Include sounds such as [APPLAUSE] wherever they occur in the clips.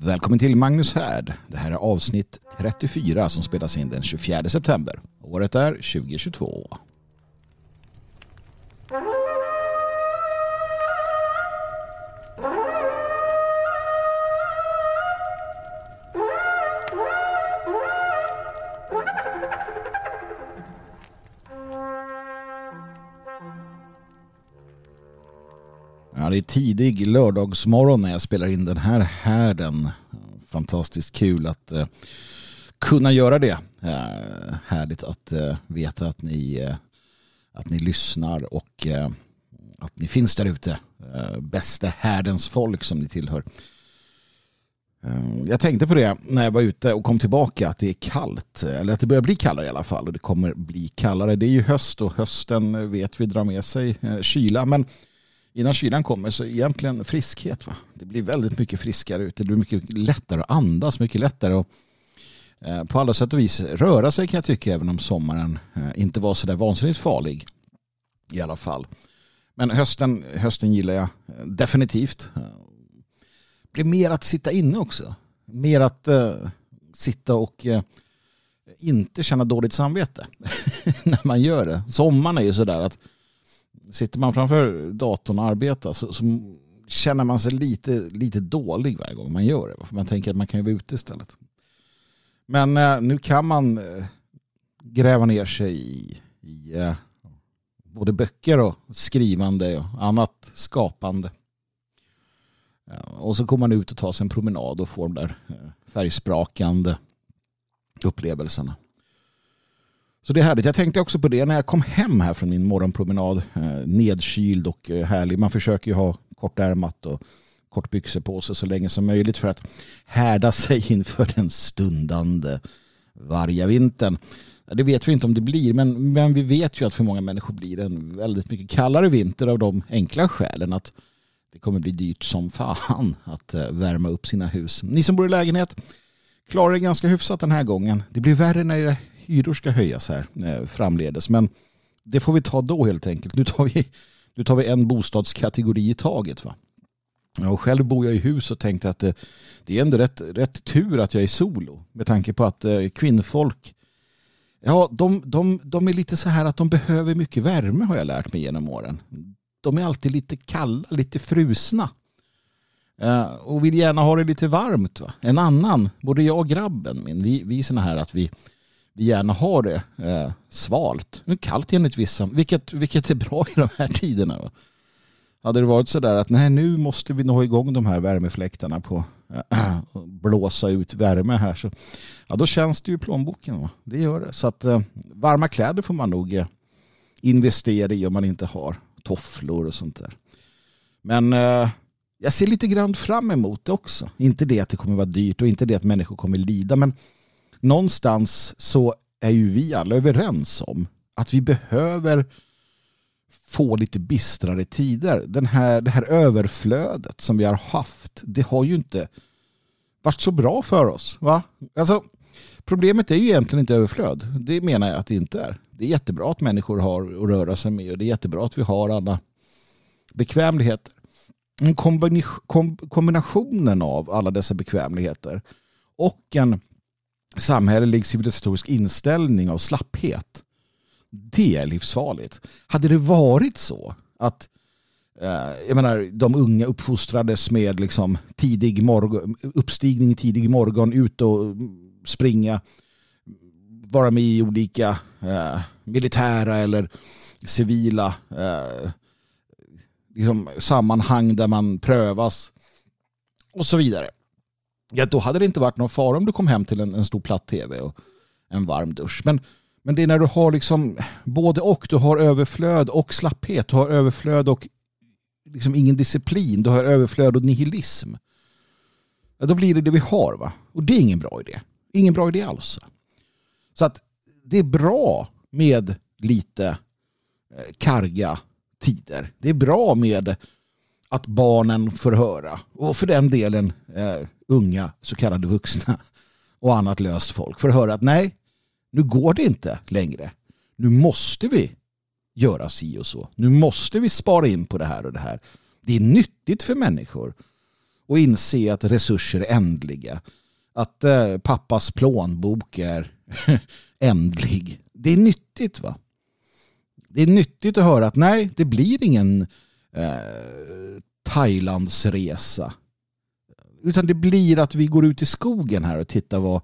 Välkommen till Magnus Härd. Det här är avsnitt 34 som spelas in den 24 september. Året är 2022. Det är tidig lördagsmorgon när jag spelar in den här härden. Fantastiskt kul att eh, kunna göra det. Eh, härligt att eh, veta att ni, att ni lyssnar och att ni finns där ute. bästa härdens folk som ni tillhör. Jag tänkte på det när jag var ute och kom tillbaka att det är kallt. Eller att det börjar bli kallare i alla fall. Och det kommer bli kallare. Det är ju höst och hösten vet vi drar med sig kyla. Men innan kylan kommer så egentligen friskhet. Va? Det blir väldigt mycket friskare ute. Det blir mycket lättare att andas, mycket lättare att eh, på alla sätt och vis röra sig kan jag tycka även om sommaren eh, inte var så där vansinnigt farlig i alla fall. Men hösten, hösten gillar jag eh, definitivt. Det blir mer att sitta inne också. Mer att uh, sitta och uh, inte känna dåligt samvete [LAUGHS] när man gör det. Sommaren är ju sådär att sitter man framför datorn och arbetar så, så, känner man sig lite, lite dålig varje gång man gör det. För man tänker att man kan ju vara ute istället. Men eh, nu kan man eh, gräva ner sig i, i eh, både böcker och skrivande och annat skapande. Ja, och så kommer man ut och tar sig en promenad och får de där eh, färgsprakande upplevelserna. Så det är härligt. Jag tänkte också på det när jag kom hem här från min morgonpromenad. Eh, nedkyld och eh, härlig. Man försöker ju ha kortärmat och kortbyxor på sig så länge som möjligt för att härda [LAUGHS] sig inför den stundande vargavintern. Det vet vi inte om det blir, men, men vi vet ju att för många människor blir det en väldigt mycket kallare vinter av de enkla skälen att det kommer bli dyrt som fan att eh, värma upp sina hus. Ni som bor i lägenhet klarar det ganska hyfsat den här gången. Det blir värre när det hyror ska höjas här eh, framledes. Men det får vi ta då helt enkelt. Nu tar vi, nu tar vi en bostadskategori i taget. Va? Och själv bor jag i hus och tänkte att det, det är ändå rätt, rätt tur att jag är solo. Med tanke på att eh, kvinnfolk Ja, de, de, de är lite så här att de behöver mycket värme har jag lärt mig genom åren. De är alltid lite kalla, lite frusna. Eh, och vill gärna ha det lite varmt. Va? En annan, både jag och grabben min, vi, vi är såna här att vi, vi gärna har det eh, svalt. Men kallt enligt vissa, vilket, vilket är bra i de här tiderna. Va? Hade det varit så där att nej, nu måste vi nå igång de här värmefläktarna på äh, [CLEARS THROAT] blåsa ut värme här så ja, då känns det ju i plånboken. Va? Det gör det. Så att eh, varma kläder får man nog eh, investera i om man inte har tofflor och sånt där. Men eh, jag ser lite grann fram emot det också. Inte det att det kommer vara dyrt och inte det att människor kommer lida men någonstans så är ju vi alla överens om att vi behöver få lite bistrare tider. Den här, det här överflödet som vi har haft, det har ju inte varit så bra för oss. Va? Alltså, problemet är ju egentligen inte överflöd. Det menar jag att det inte är. Det är jättebra att människor har att röra sig med och det är jättebra att vi har alla bekvämligheter. Kombinationen av alla dessa bekvämligheter och en samhällelig civilisatorisk inställning av slapphet. Det är livsfarligt. Hade det varit så att eh, jag menar, de unga uppfostrades med liksom tidig morgon, uppstigning tidig morgon, ut och springa, vara med i olika eh, militära eller civila eh, liksom sammanhang där man prövas och så vidare ja, då hade det inte varit någon fara om du kom hem till en, en stor platt-tv och en varm dusch. Men, men det är när du har liksom både och. Du har överflöd och slapphet. Du har överflöd och liksom ingen disciplin. Du har överflöd och nihilism. Ja, då blir det det vi har. va? Och det är ingen bra idé. Ingen bra idé alls. Så att det är bra med lite eh, karga tider. Det är bra med att barnen får höra. Och för den delen eh, unga så kallade vuxna och annat löst folk för att höra att nej, nu går det inte längre. Nu måste vi göra si och så. Nu måste vi spara in på det här och det här. Det är nyttigt för människor och inse att resurser är ändliga. Att eh, pappas plånbok är [LAUGHS] ändlig. Det är nyttigt va? Det är nyttigt att höra att nej, det blir ingen eh, Thailandsresa. Utan det blir att vi går ut i skogen här och tittar vad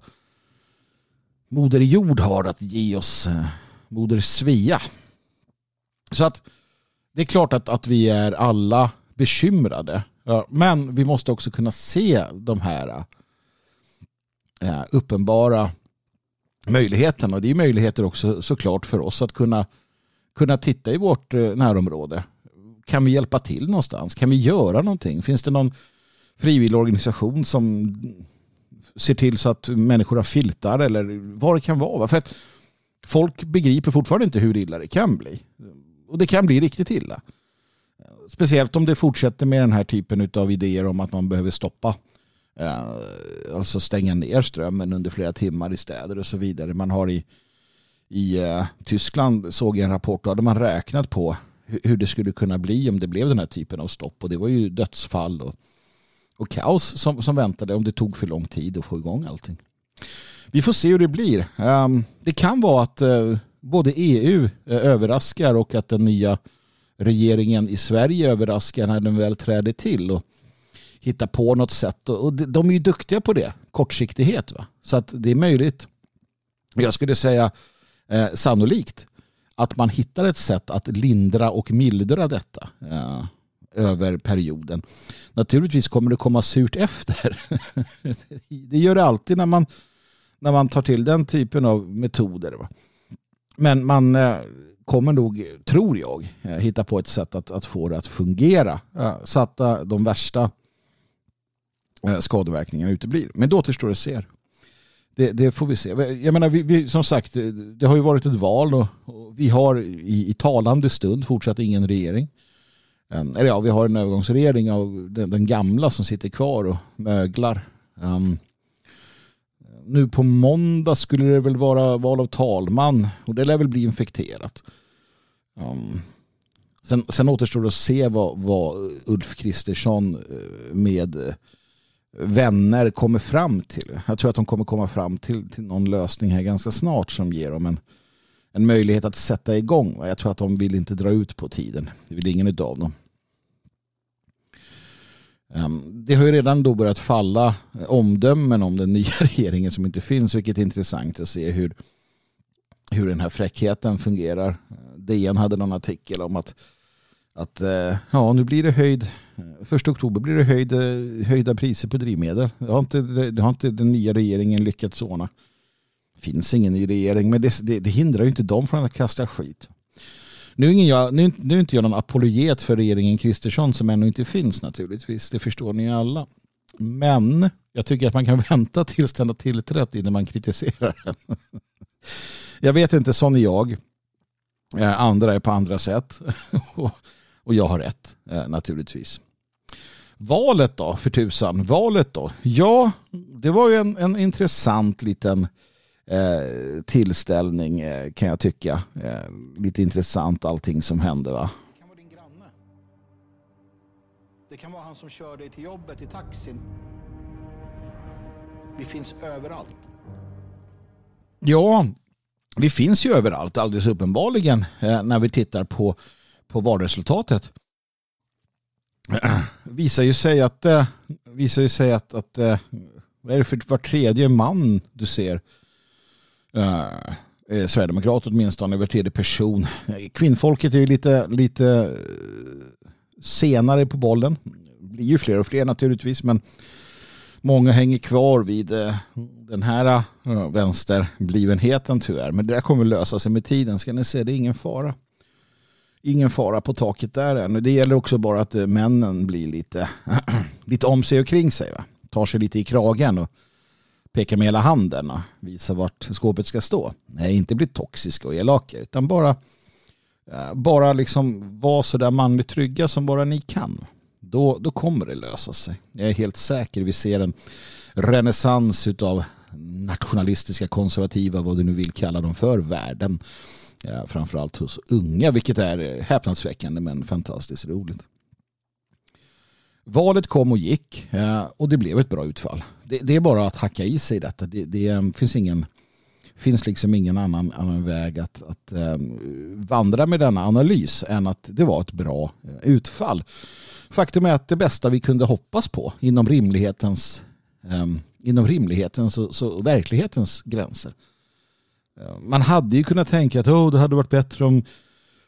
Moder Jord har att ge oss. Eh, Moder Svea. Så att det är klart att, att vi är alla bekymrade. Ja, men vi måste också kunna se de här äh, uppenbara möjligheterna. Och det är möjligheter också såklart för oss att kunna, kunna titta i vårt äh, närområde. Kan vi hjälpa till någonstans? Kan vi göra någonting? Finns det någon frivillig organisation som ser till så att människor har filtar eller vad det kan vara? För att folk begriper fortfarande inte hur illa det kan bli. Och det kan bli riktigt illa. Speciellt om det fortsätter med den här typen av idéer om att man behöver stoppa eh, alltså stänga ner strömmen under flera timmar i städer och så vidare. Man har i, i uh, Tyskland såg jag en rapport, då hade man räknat på hur det skulle kunna bli om det blev den här typen av stopp och det var ju dödsfall och, och kaos som, som väntade om det tog för lång tid att få igång allting. Vi får se hur det blir. Ehm, det kan vara att eh, både EU eh, överraskar och att den nya regeringen i Sverige överraskar när den väl träder till och hittar på något sätt. Och de är ju duktiga på det, kortsiktighet. Va? Så att det är möjligt. Jag skulle säga eh, sannolikt att man hittar ett sätt att lindra och mildra detta Ja över perioden. Naturligtvis kommer det komma surt efter. [LAUGHS] det gör det alltid när man, när man tar till den typen av metoder. Va? Men man eh, kommer nog, tror jag, eh, hitta på ett sätt att, att få det att fungera eh, så att de värsta skadeverkningarna uteblir. Men det återstår att se. Det, det, får vi se. Jag menar, vi, vi, som sagt, det har ju varit ett val och, och vi har i, i, talande stund fortsatt ingen regering. Ehm, eller ja, vi har en övergångsregering av den, den gamla som sitter kvar och möglar. Um, nu på måndag skulle det väl vara val av talman och det lär väl bli infekterat. Um, sen, sen återstår det att se vad, vad Ulf Kristersson eh, med eh, vänner kommer fram till. Jag tror att de kommer komma fram till, till någon lösning här ganska snart som ger dem en, en möjlighet att sätta igång. Jag tror att de vill inte dra ut på tiden. Det vill ingen av dem. Ehm, det har ju redan då börjat falla eh, omdömen om den [LAUGHS] nya regeringen som inte finns, vilket är intressant att se hur, hur den här fräckheten fungerar. Eh, DN hade någon artikel om att, att eh, ja, nu blir det höjd, första oktober blir det höjd, höjda priser på drivmedel. Det har, inte, det har inte den nya regeringen lyckats ordna. Det finns ingen ny regering, men det, det, det hindrar ju inte dem från att kasta skit. Nu är, jag, nu, nu är inte jag någon apologet för regeringen Kristersson som ännu inte finns naturligtvis. Det förstår ni alla. Men jag tycker att man kan [LAUGHS] vänta tills den har tillträtt innan man kritiserar den. [LAUGHS] Jag vet inte, sån är jag. Eh, andra är på andra sätt. [LAUGHS] Och jag har rätt eh, naturligtvis. Valet då, för tusan. Valet då? Ja, det var ju en, en intressant liten eh, tillställning eh, kan jag tycka. Eh, lite intressant allting som hände va. Det kan vara din granne. Det kan vara han som kör dig till jobbet i taxin. Vi finns överallt. Ja, vi finns ju överallt alldeles uppenbarligen när vi tittar på, på valresultatet. [CLEARS THROAT] Visar ju sig att, visar ju sig att, att vad är det för var tredje man du ser Eh, eh, sverigedemokrat åtminstone över tredje person. Kvinnfolket är ju lite, lite eh, senare på bollen. Det blir ju fler och fler naturligtvis men många hänger kvar vid eh, den här eh, vänsterblivenheten tyvärr. Men det där kommer lösa sig med tiden. Ska ni se, det är ingen fara. Ingen fara på taket där än. Det gäller också bara att eh, männen blir lite, [CLEARS THROAT] lite om sig och kring sig. Va? Tar sig lite i kragen och peka med hela handen och visa vart skåpet ska stå. Nej, inte bli toxiska och elaka utan bara, eh, bara liksom vara så där manligt trygga som bara ni kan då, då kommer det lösa sig. Jag är helt säker. Vi ser en renässans av nationalistiska, konservativa, vad du nu vill kalla dem för, världen. Ja, framförallt hos unga, vilket är häpnadsväckande men fantastiskt roligt. Valet kom och gick eh, och det blev ett bra utfall. Det, det är bara att hacka i sig detta. Det, det ehm, finns ingen finns liksom ingen annan, annan väg att, att um, vandra med denna analys än att det var ett bra eh, utfall. Faktum är att det bästa vi kunde hoppas på inom rimlighetens, um, inom rimlighetens och, så, verklighetens gränser. Man hade ju kunnat tänka att oh, det hade varit bättre om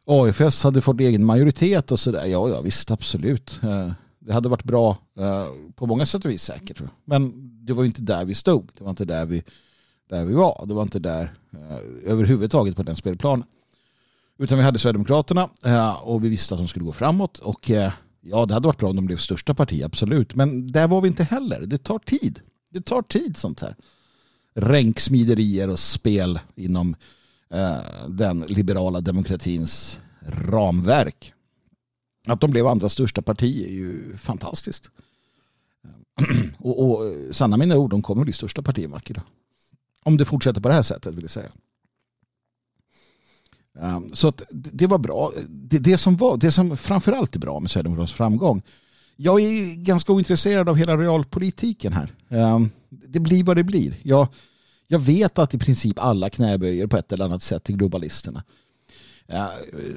AFS hade fått egen majoritet och sådär. Ja, ja, visst, absolut. Uh, det hade varit bra eh, på många sätt och vis säkert. Men det var inte där vi stod. Det var inte där vi där vi var. Det var inte där eh, överhuvudtaget på den spelplanen. Utan vi hade Sverigedemokraterna eh, och vi visste att de skulle gå framåt. Och eh, ja, det hade varit bra om de blev största parti, absolut. Men där var vi inte heller. Det tar tid. Det tar tid sånt här. Ränksmiderier och spel inom eh, den liberala demokratins ramverk. Att de blev andra största parti är ju fantastiskt. [CLEARS THROAT] och, och eh, sanna mina ord, de kommer bli största parti en vacker dag. Om det fortsätter på det här sättet vill jag säga. Ehm, så att det var bra. Det, det, som var, det som framförallt är bra med Sverigedemokraternas framgång. Jag är ganska ointresserad av hela realpolitiken här. Ehm, det blir vad det blir. Jag, jag vet att i princip alla knäböjer på ett eller annat sätt till globalisterna. Eh,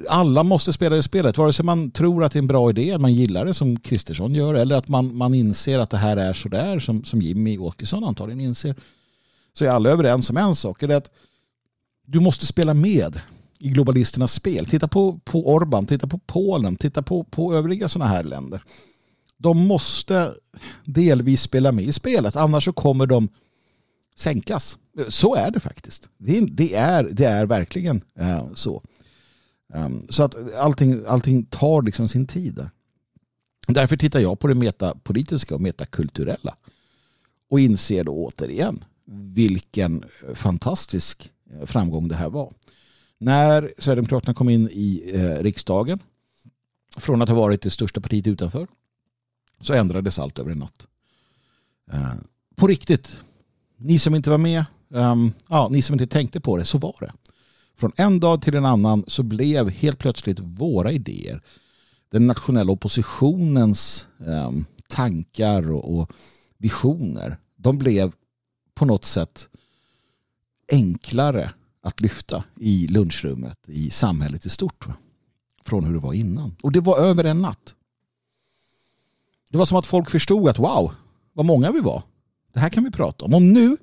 alla måste spela det spelet, vare sig man tror att det är en bra idé, man gillar det som Kristersson gör, eller att man, man inser att det här är sådär som, som Jimmy Åkesson antagligen inser så är alla överens om en sak. Är att du måste spela med i globalisternas spel. Titta på, på Orban, titta på Polen, titta på, på övriga sådana här länder. De måste delvis spela med i spelet, annars så kommer de sänkas. Så är det faktiskt. Det är, det är, det är verkligen äh, så. Um, så att allting, allting tar liksom sin tid. Därför tittar jag på det metapolitiska och metakulturella. Och inser då återigen vilken fantastisk eh, framgång det här var. När Sverigedemokraterna kom in i eh, riksdagen från att ha varit det största partiet utanför så ändrades allt över en natt. Eh, på riktigt. Ni som inte var med, ehm, ja, ni som inte tänkte på det, så var det. Från en dag till en annan så blev helt plötsligt våra idéer, den nationella oppositionens eh, tankar och visioner, de blev på något sätt enklare att lyfta i lunchrummet i samhället i stort. Va? Från hur det var innan. Och det var över en natt. Det var som att folk förstod att wow, vad många vi var. Det här kan vi prata om. Och nu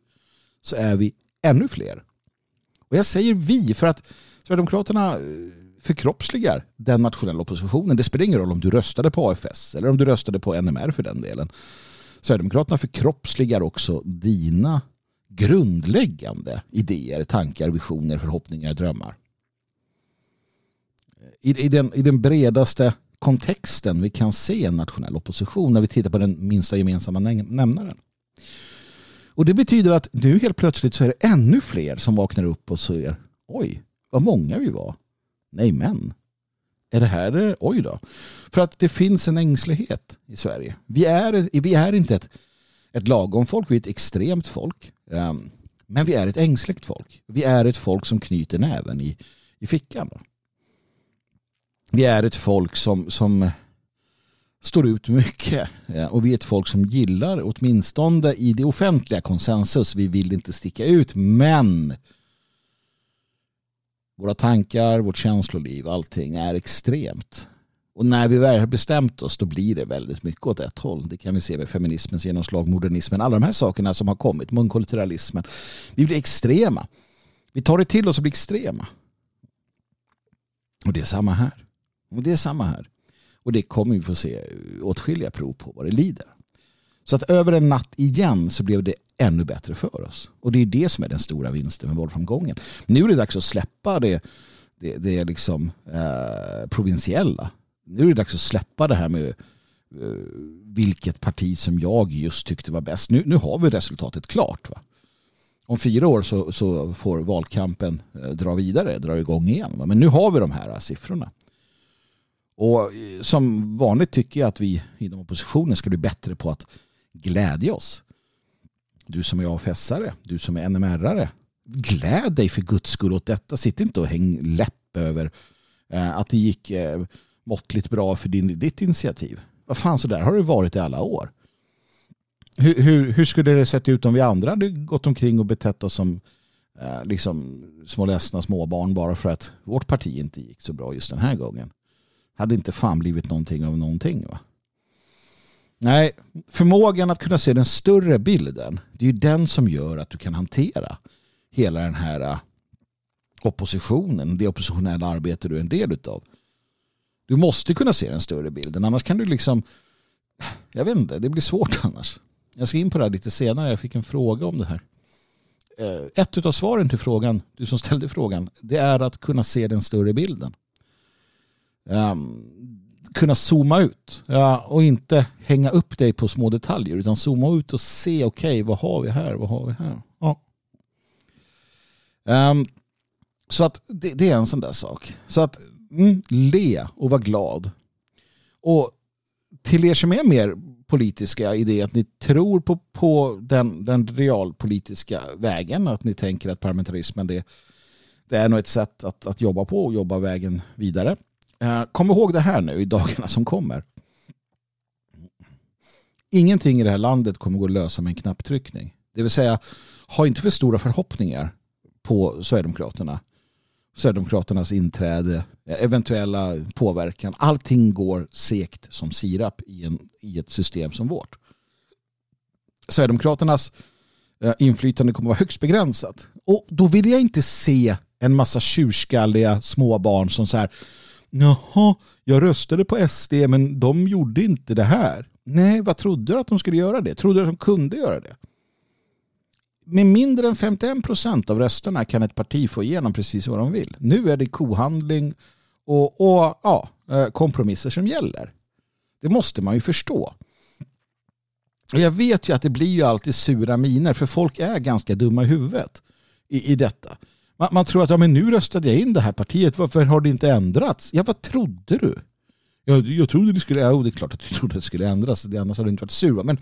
så är vi ännu fler. Och jag säger vi för att Sverigedemokraterna eh, förkroppsligar den nationella oppositionen. Det spelar ingen roll om du röstade på AFS eller om du röstade på NMR för den delen. Sverigedemokraterna förkroppsligar också dina grundläggande idéer, tankar, visioner, förhoppningar, drömmar. I, i, den, I den bredaste kontexten vi kan se en nationell opposition när vi tittar på den minsta gemensamma nämnaren. Och det betyder att nu helt plötsligt så är det ännu fler som vaknar upp och säger oj, vad många vi var. Nej men, är det här, oj då. För att det finns en ängslighet i Sverige. Vi är, vi är inte ett, ett lagom folk, vi är ett extremt folk. Um, men vi är ett ängsligt folk. Vi är ett folk som knyter näven i, i fickan. Vi är ett folk som, som står ut mycket. Eh, och vi är ett folk som gillar, åtminstone i det offentliga konsensus, vi vill inte sticka ut, men våra tankar, vårt känsloliv, allting är extremt. Och när vi väl har bestämt oss då blir det väldigt mycket åt ett håll. Det kan vi se med feminismens genomslag, modernismen, alla de här sakerna som har kommit, mångkulturalismen. Vi blir extrema. Vi tar det till oss och blir extrema. Och det är samma här. Och det är samma här. Och det kommer vi få se åtskilliga prov på vad det lider. Så att över en natt igen så blev det ännu bättre för oss. Och det är det som är den stora vinsten med valframgången. Nu är det dags att släppa det, det, det liksom, eh, provinsiella. Nu är det dags att släppa det här med eh, vilket parti som jag just tyckte var bäst. Nu, nu har vi resultatet klart. Va? Om fyra år så, så får valkampen eh, dra vidare, dra igång igen. Va? Men nu har vi de här eh, siffrorna. Och eh, som vanligt tycker jag att vi inom oppositionen ska bli bättre på att glädja oss. Du som är AFS-are, du som är NMR-are. Gläd dig för guds skull åt detta. Sitt inte och häng läpp över eh, att det gick eh, måttligt bra för din, ditt initiativ. Vad fan, så där har det varit i alla år. Hur, hur, hur skulle det sett ut om vi andra hade gått omkring och betett oss som liksom små ledsna småbarn bara för att vårt parti inte gick så bra just den här gången? Hade inte fan blivit någonting av någonting va? Nej, förmågan att kunna se den större bilden, det är ju den som gör att du kan hantera hela den här äh, oppositionen, det oppositionella arbete du är en del av. Du måste kunna se den större bilden, annars kan du liksom, jag vet inte, det blir svårt [LAUGHS] annars. Jag ska in på det här lite senare, jag fick en fråga om det här. Äh, ett av svaren till frågan, du som ställde frågan, det är att kunna se den större bilden. Um, kunna zooma ut ja, och inte hänga upp dig på små detaljer utan zooma ut och se okej okay, vad har vi här, vad har vi här. Ja. Um, så att det, det, är en sån där sak. Så att mm, le och var glad. Och till er som är mer politiska i det att ni tror på, på den, den realpolitiska vägen, att ni tänker att parlamentarismen det, det är nog ett sätt att, att jobba på och jobba vägen vidare. Eh, kom ihåg det här nu i dagarna som kommer. Ingenting i det här landet kommer gå att lösa med en knapptryckning. Det vill säga, ha inte för stora förhoppningar på Sverigedemokraterna. Sverigedemokraternas inträde, eh, eventuella påverkan. Allting går sekt som sirap i, en, i ett system som vårt. Sverigedemokraternas eh, inflytande kommer att vara högst begränsat. Och då vill jag inte se en massa tjurskalliga småbarn som så här Jaha, jag röstade på SD men de gjorde inte det här. Nej, vad trodde du att de skulle göra det? Trodde du att de kunde göra det? Med mindre än 51 procent av rösterna kan ett parti få igenom precis vad de vill. Nu är det kohandling och, och ja, eh, kompromisser som gäller. Det måste man ju förstå. Och jag vet ju att det blir ju alltid sura miner för folk är ganska dumma i huvudet i, i detta. Man, man, tror att ja, men nu röstade jag in det här partiet, varför har det inte ändrats? Ja, vad trodde du? Jag, jag trodde det skulle, ja, det är klart att du trodde det skulle ändras, det, annars hade du inte varit sur. Men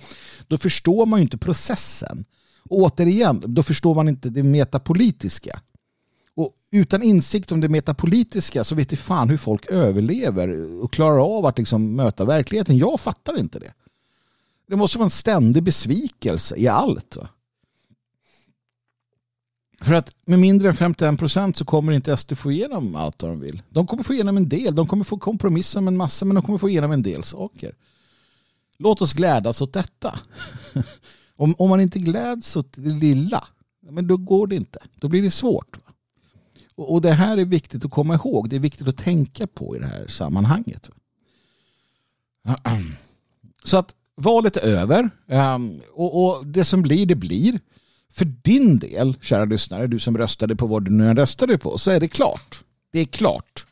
då förstår man ju inte processen. Och återigen, då förstår man inte det metapolitiska. Och utan insikt om det metapolitiska så vet du fan hur folk överlever och klarar av att liksom möta verkligheten. Jag fattar inte det. Det måste vara en ständig besvikelse i allt. Va? För att med mindre än 51 procent så kommer inte SD få igenom allt de vill. De kommer få igenom en del. De kommer få kompromissa med en massa men de kommer få igenom en del saker. Låt oss glädjas åt detta. [LAUGHS] om, om man inte gläds åt det lilla, men då går det inte. Då blir det svårt. Och, och det här är viktigt att komma ihåg. Det är viktigt att tänka på i det här sammanhanget. [CLEARS THROAT] Så att valet är över. Ehm, och, och det som blir, det blir för din del, kära lyssnare, du som röstade på vad du nu röstade på, så är det klart. Det är klart.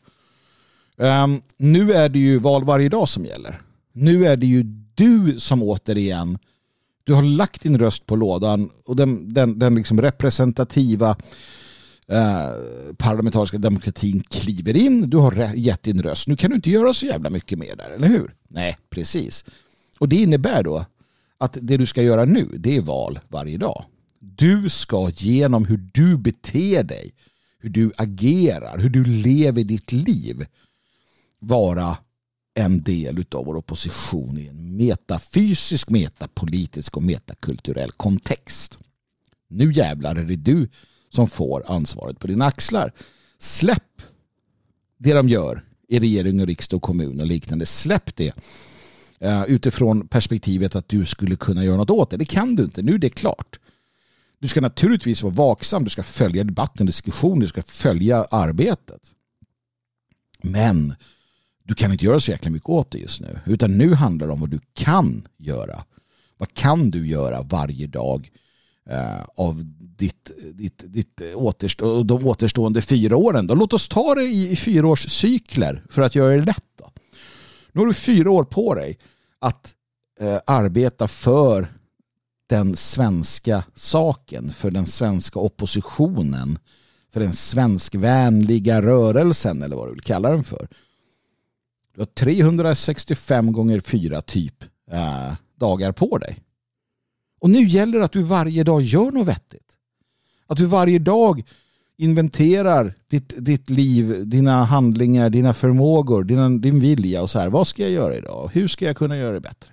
Um, nu är det ju val varje dag som gäller. Nu är det ju du som återigen, du har lagt din röst på lådan och den, den, den liksom representativa eh, parlamentariska demokratin kliver in. Du har gett din röst. Nu kan du inte göra så jävla mycket mer där, eller hur? Nej, precis. Och det innebär då att det du ska göra nu, det är val varje dag. Du ska genom hur du beter dig, hur du agerar, hur du lever ditt liv vara en del av vår opposition i en metafysisk, metapolitisk och metakulturell kontext. Nu jävlar är det du som får ansvaret på dina axlar. Släpp det de gör i regering och riksdag och kommun och liknande. Släpp det eh, utifrån perspektivet att du skulle kunna göra något åt det. Det kan du inte. Nu är det klart. Du ska naturligtvis vara vaksam, du ska följa debatten, diskussionen, du ska följa arbetet. Men du kan inte göra så jäkla mycket åt det just nu. Utan nu handlar det om vad du kan göra. Vad kan du göra varje dag eh, av ditt, ditt, ditt återstå, de återstående fyra åren? Då låt oss ta det i, i fyraårscykler för att göra det lätt. Då. Nu har du fyra år på dig att eh, arbeta för den svenska saken, för den svenska oppositionen, för den svenskvänliga rörelsen eller vad du vill kalla den för. Du har 365 gånger 4 typ äh, dagar på dig. Och nu gäller det att du varje dag gör något vettigt. Att du varje dag inventerar ditt, ditt liv, dina handlingar, dina förmågor, din, din vilja och så här. Vad ska jag göra idag? Hur ska jag kunna göra det bättre?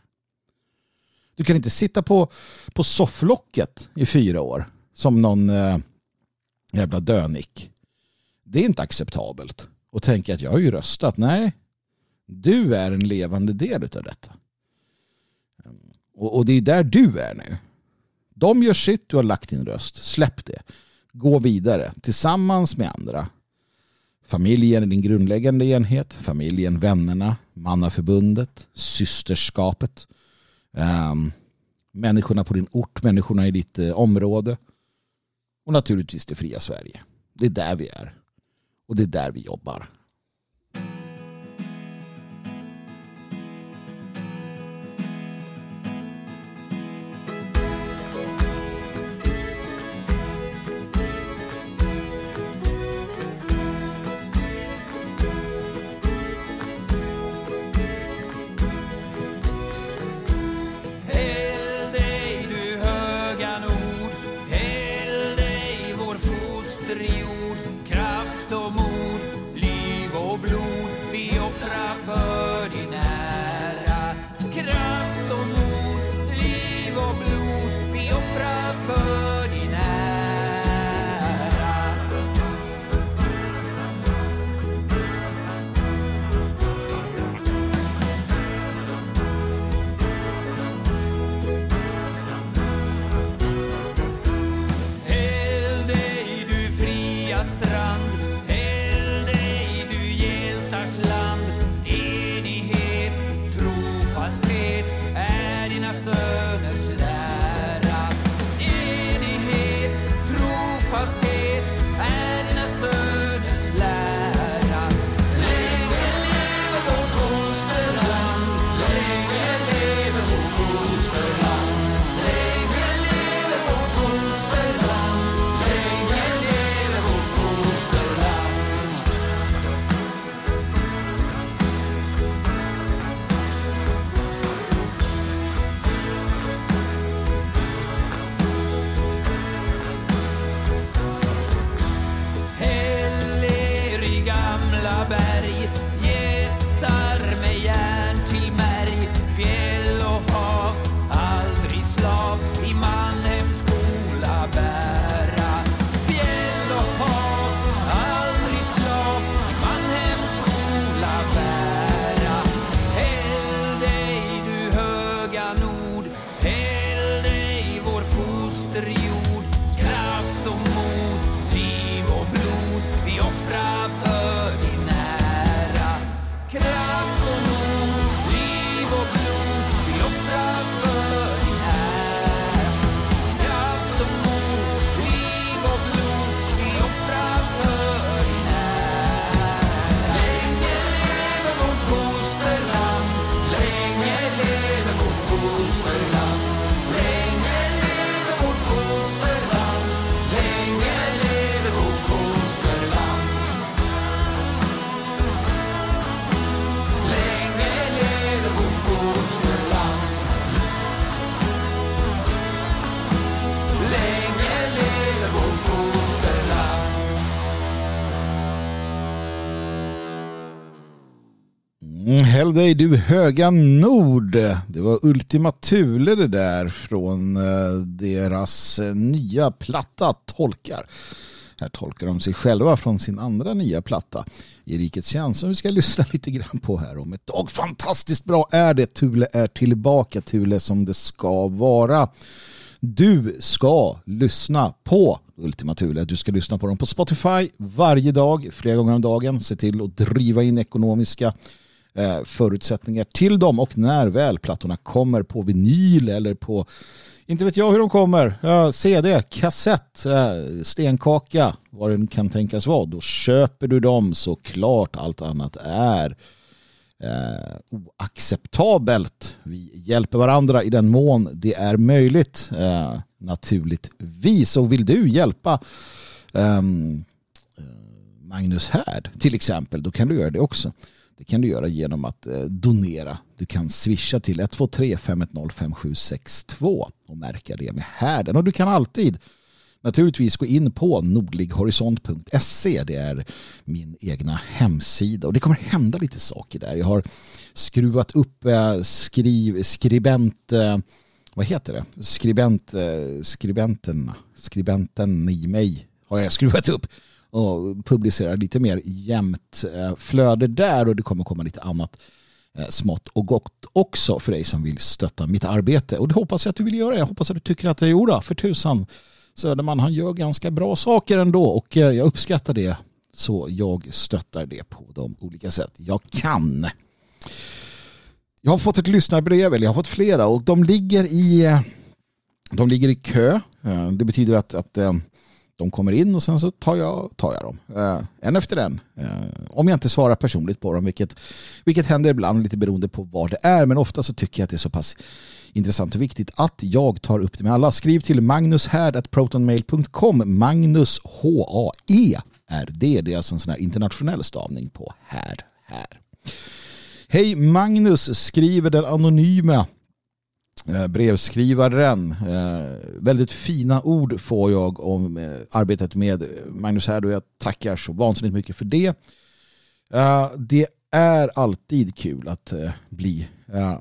Du kan inte sitta på, på sofflocket i fyra år som någon eh, jävla dönick. Det är inte acceptabelt. Och tänka att jag har ju röstat. Nej, du är en levande del av detta. Mm. Och, och det är där du är nu. De gör sitt, du har lagt din röst. Släpp det. Gå vidare tillsammans med andra. Familjen är din grundläggande enhet. Familjen, vännerna, mannaförbundet, systerskapet. Um, människorna på din ort, människorna i ditt eh, område. Och naturligtvis det fria Sverige. Det är där vi är. Och det är där vi jobbar. Häll dig du höga nord. Det var Ultima Thule det där från eh, deras eh, nya platta Tolkar. Här tolkar de sig själva från sin andra nya platta i Rikets tjänst som vi ska lyssna [LAUGHS] lite grann på här om ett tag. Fantastiskt bra är det. Thule är tillbaka. Thule som det ska vara. Du ska lyssna på Ultima Thule. Du ska lyssna på dem på Spotify varje dag, flera gånger om dagen. Se till att driva in ekonomiska Eh, förutsättningar till dem och när väl plattorna kommer på vinyl eller på inte vet jag hur de kommer. CD, kassett, eh, stenkaka, vad den kan tänkas vara. Då köper du dem såklart. Allt annat är eh, oacceptabelt. Vi hjälper varandra i den mån det är möjligt. Eh, naturligtvis. Och vill du hjälpa ehm, eh, Magnus Härd till exempel, då kan du göra det också. Det kan du göra genom att eh, donera. Du kan swisha till 123 510 5762 och märka det med härden. Och du kan alltid naturligtvis gå in på nordlighorisont.se. Det är min egna hemsida och det kommer hända lite saker där. Jag har skruvat upp eh, skriv, skribent, eh, vad heter det? Skribent, skribenten, skribenten i mig har jag skruvat upp och publicerar lite mer jämnt eh, flöde där och det kommer komma lite annat eh, smått och gott också för dig som vill stötta mitt arbete. Och det hoppas jag att du vill göra. Jag hoppas att du tycker att det är jodå, för tusan. Söderman han gör ganska bra saker ändå och eh, jag uppskattar det. Så jag stöttar det på de olika sätt jag kan. Jag har fått ett lyssnarbrev, eller jag har fått flera och de ligger i, de ligger i kö. Det betyder att, att de kommer in och sen så tar jag, tar jag dem. Eh, en efter en. Eh, om jag inte svarar personligt på dem, vilket, vilket händer ibland lite beroende på vad det är. Men ofta så tycker jag att det är så pass intressant och viktigt att jag tar upp det med alla. Skriv till magnushärd.protonmail.com Magnus H-A-E är det. Det är alltså en sån här internationell stavning på härd. Här. Hej Magnus, skriver den anonyma Eh, brevskrivaren. Eh, väldigt fina ord får jag om eh, arbetet med Magnus här och jag tackar så vansinnigt mycket för det. Det är alltid kul att bli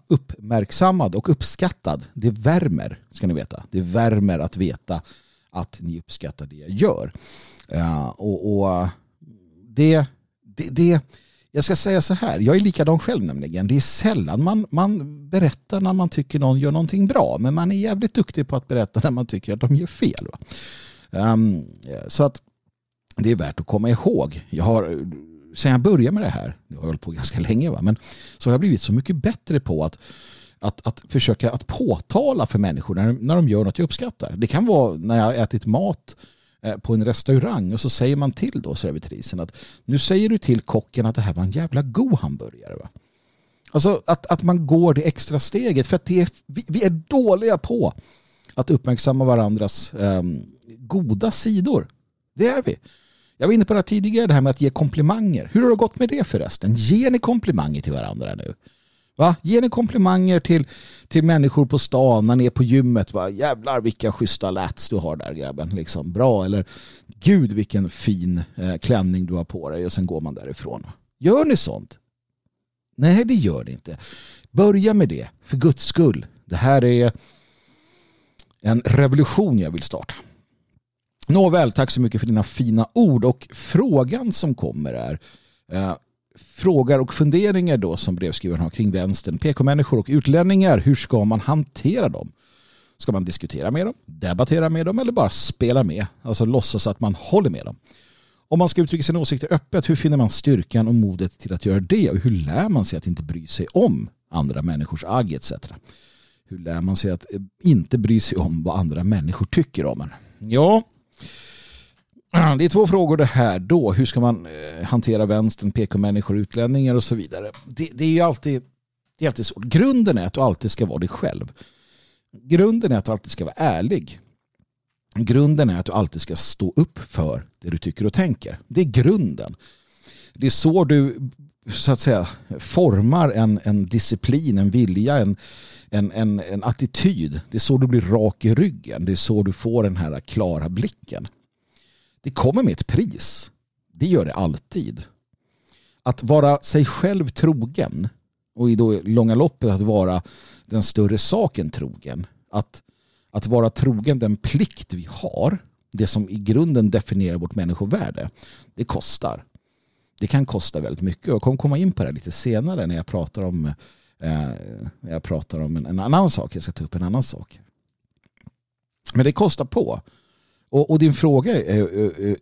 uppmärksammad och uppskattad. Det värmer, ska ni veta. Det värmer att veta att ni uppskattar det jag gör. Och, det, det, det jag ska säga så här, jag är likadan själv nämligen. Det är sällan man, man berättar när man tycker någon gör någonting bra. Men man är jävligt duktig på att berätta när man tycker att de gör fel. Um, så att det är värt att komma ihåg. Jag har, sen jag började med det här, jag har hållit på ganska länge, va? men så har jag blivit så mycket bättre på att att, att försöka att påtala för människor när, när de gör något jag uppskattar. Det kan vara när jag har ätit mat Eh, på en restaurang och så säger man till då servitrisen att nu säger du till kocken att det här var en jävla god hamburgare. Va? Alltså att, att man går det extra steget för att det är, vi, vi är dåliga på att uppmärksamma varandras um, goda sidor. Det är vi. Jag var inne på det här tidigare, det här med att ge komplimanger. Hur har det gått med det förresten? Ger ni komplimanger till varandra nu? Va? Ger ni komplimanger till, till människor på stan när ni är på gymmet? Va? Jävlar vilka schyssta lats du har där grabben. Liksom, bra. Eller gud vilken fin eh, klänning du har på dig. Och sen går man därifrån. Gör ni sånt? Nej, det gör ni inte. Börja med det, för guds skull. Det här är en revolution jag vill starta. Nåväl, tack så mycket för dina fina ord. Och frågan som kommer är eh, frågor och funderingar då som brevskrivaren har kring vänstern, PK-människor och utlänningar. Hur ska man hantera dem? Ska man diskutera med dem, debattera med dem eller bara spela med? Alltså låtsas att man håller med dem. Om man ska uttrycka sina åsikter öppet, hur finner man styrkan och modet till att göra det? Och hur lär man sig att inte bry sig om andra människors agg etc. Hur lär man sig att eh, inte bry sig om vad andra människor tycker om en? Ja, det är två frågor det här då. Hur ska man eh, hantera vänstern, PK-människor, utlänningar och så vidare. Det, det är ju alltid, det är alltid så. Grunden är att du alltid ska vara dig själv. Grunden är att du alltid ska vara ärlig. Grunden är att du alltid ska stå upp för det du tycker och tänker. Det är grunden. Det är så du så att säga formar en, en disciplin, en vilja, en, en, en, en attityd. Det är så du blir rak i ryggen. Det är så du får den här klara blicken det kommer med ett pris. Det gör det alltid. Att vara sig själv trogen och i då långa loppet att vara den större saken trogen. Att, att vara trogen den plikt vi har, det som i grunden definierar vårt människovärde, det kostar. Det kan kosta väldigt mycket. Jag kommer komma in på det lite senare när jag pratar om, eh, när jag pratar om en, en annan sak. Jag ska ta upp en annan sak. Men det kostar på. Och, och din fråga är,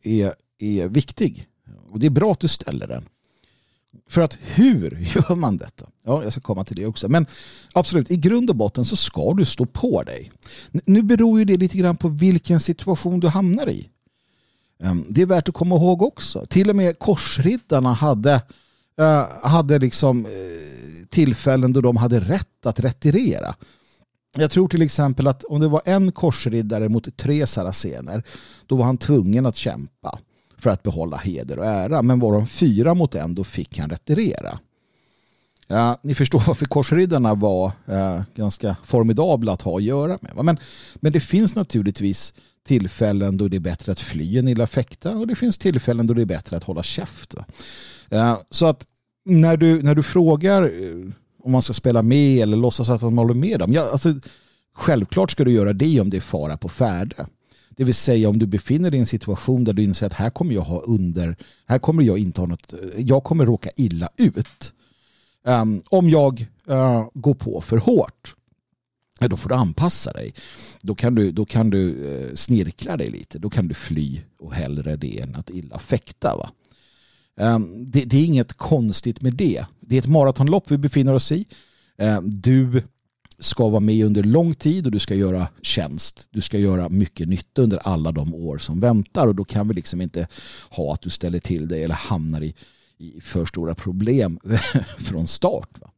är, är viktig. Och det är bra att du ställer den. För att hur [LAUGHS] gör man detta? Ja, jag ska komma till det också. Men absolut, i grund och botten så ska du stå på dig. Nu beror ju det lite grann på vilken situation du hamnar i. Ehm, det är värt att komma ihåg också. Till och med korsriddarna hade, eh, hade liksom eh, tillfällen då de hade rätt att retirera. Jag tror till exempel att om det var en korsriddare mot tre saracener då var han tvungen att kämpa för att behålla heder och ära. Men var de fyra mot en då fick han retirera. Ja, ni förstår [LAUGHS] varför korsriddarna var eh, ganska formidabla att ha att göra med. Men, men det finns naturligtvis tillfällen då det är bättre att fly än illa fäkta och det finns tillfällen då det är bättre att hålla käft. Va? Eh, så att när du, när du frågar eh, om man ska spela med eller låtsas att man håller med dem. Ja, alltså, självklart ska du göra det om det är fara på färde. Det vill säga om du befinner dig i en situation där du inser att här kommer jag ha under, här kommer jag inte ha något, jag kommer råka illa ut. Um, om jag uh, går på för hårt, då får du anpassa dig. Då kan du, då kan du uh, snirkla dig lite, då kan du fly och hellre det än att illa fäkta. Va? Ehm, det, det, är inget konstigt med det. Det är ett maratonlopp vi befinner oss i. Ehm, du ska vara med under lång tid och du ska göra tjänst. Du ska göra mycket nytta under alla de år som väntar och då kan vi liksom inte ha att du ställer till dig eller hamnar i, i för stora problem [LAUGHS] från start. Va?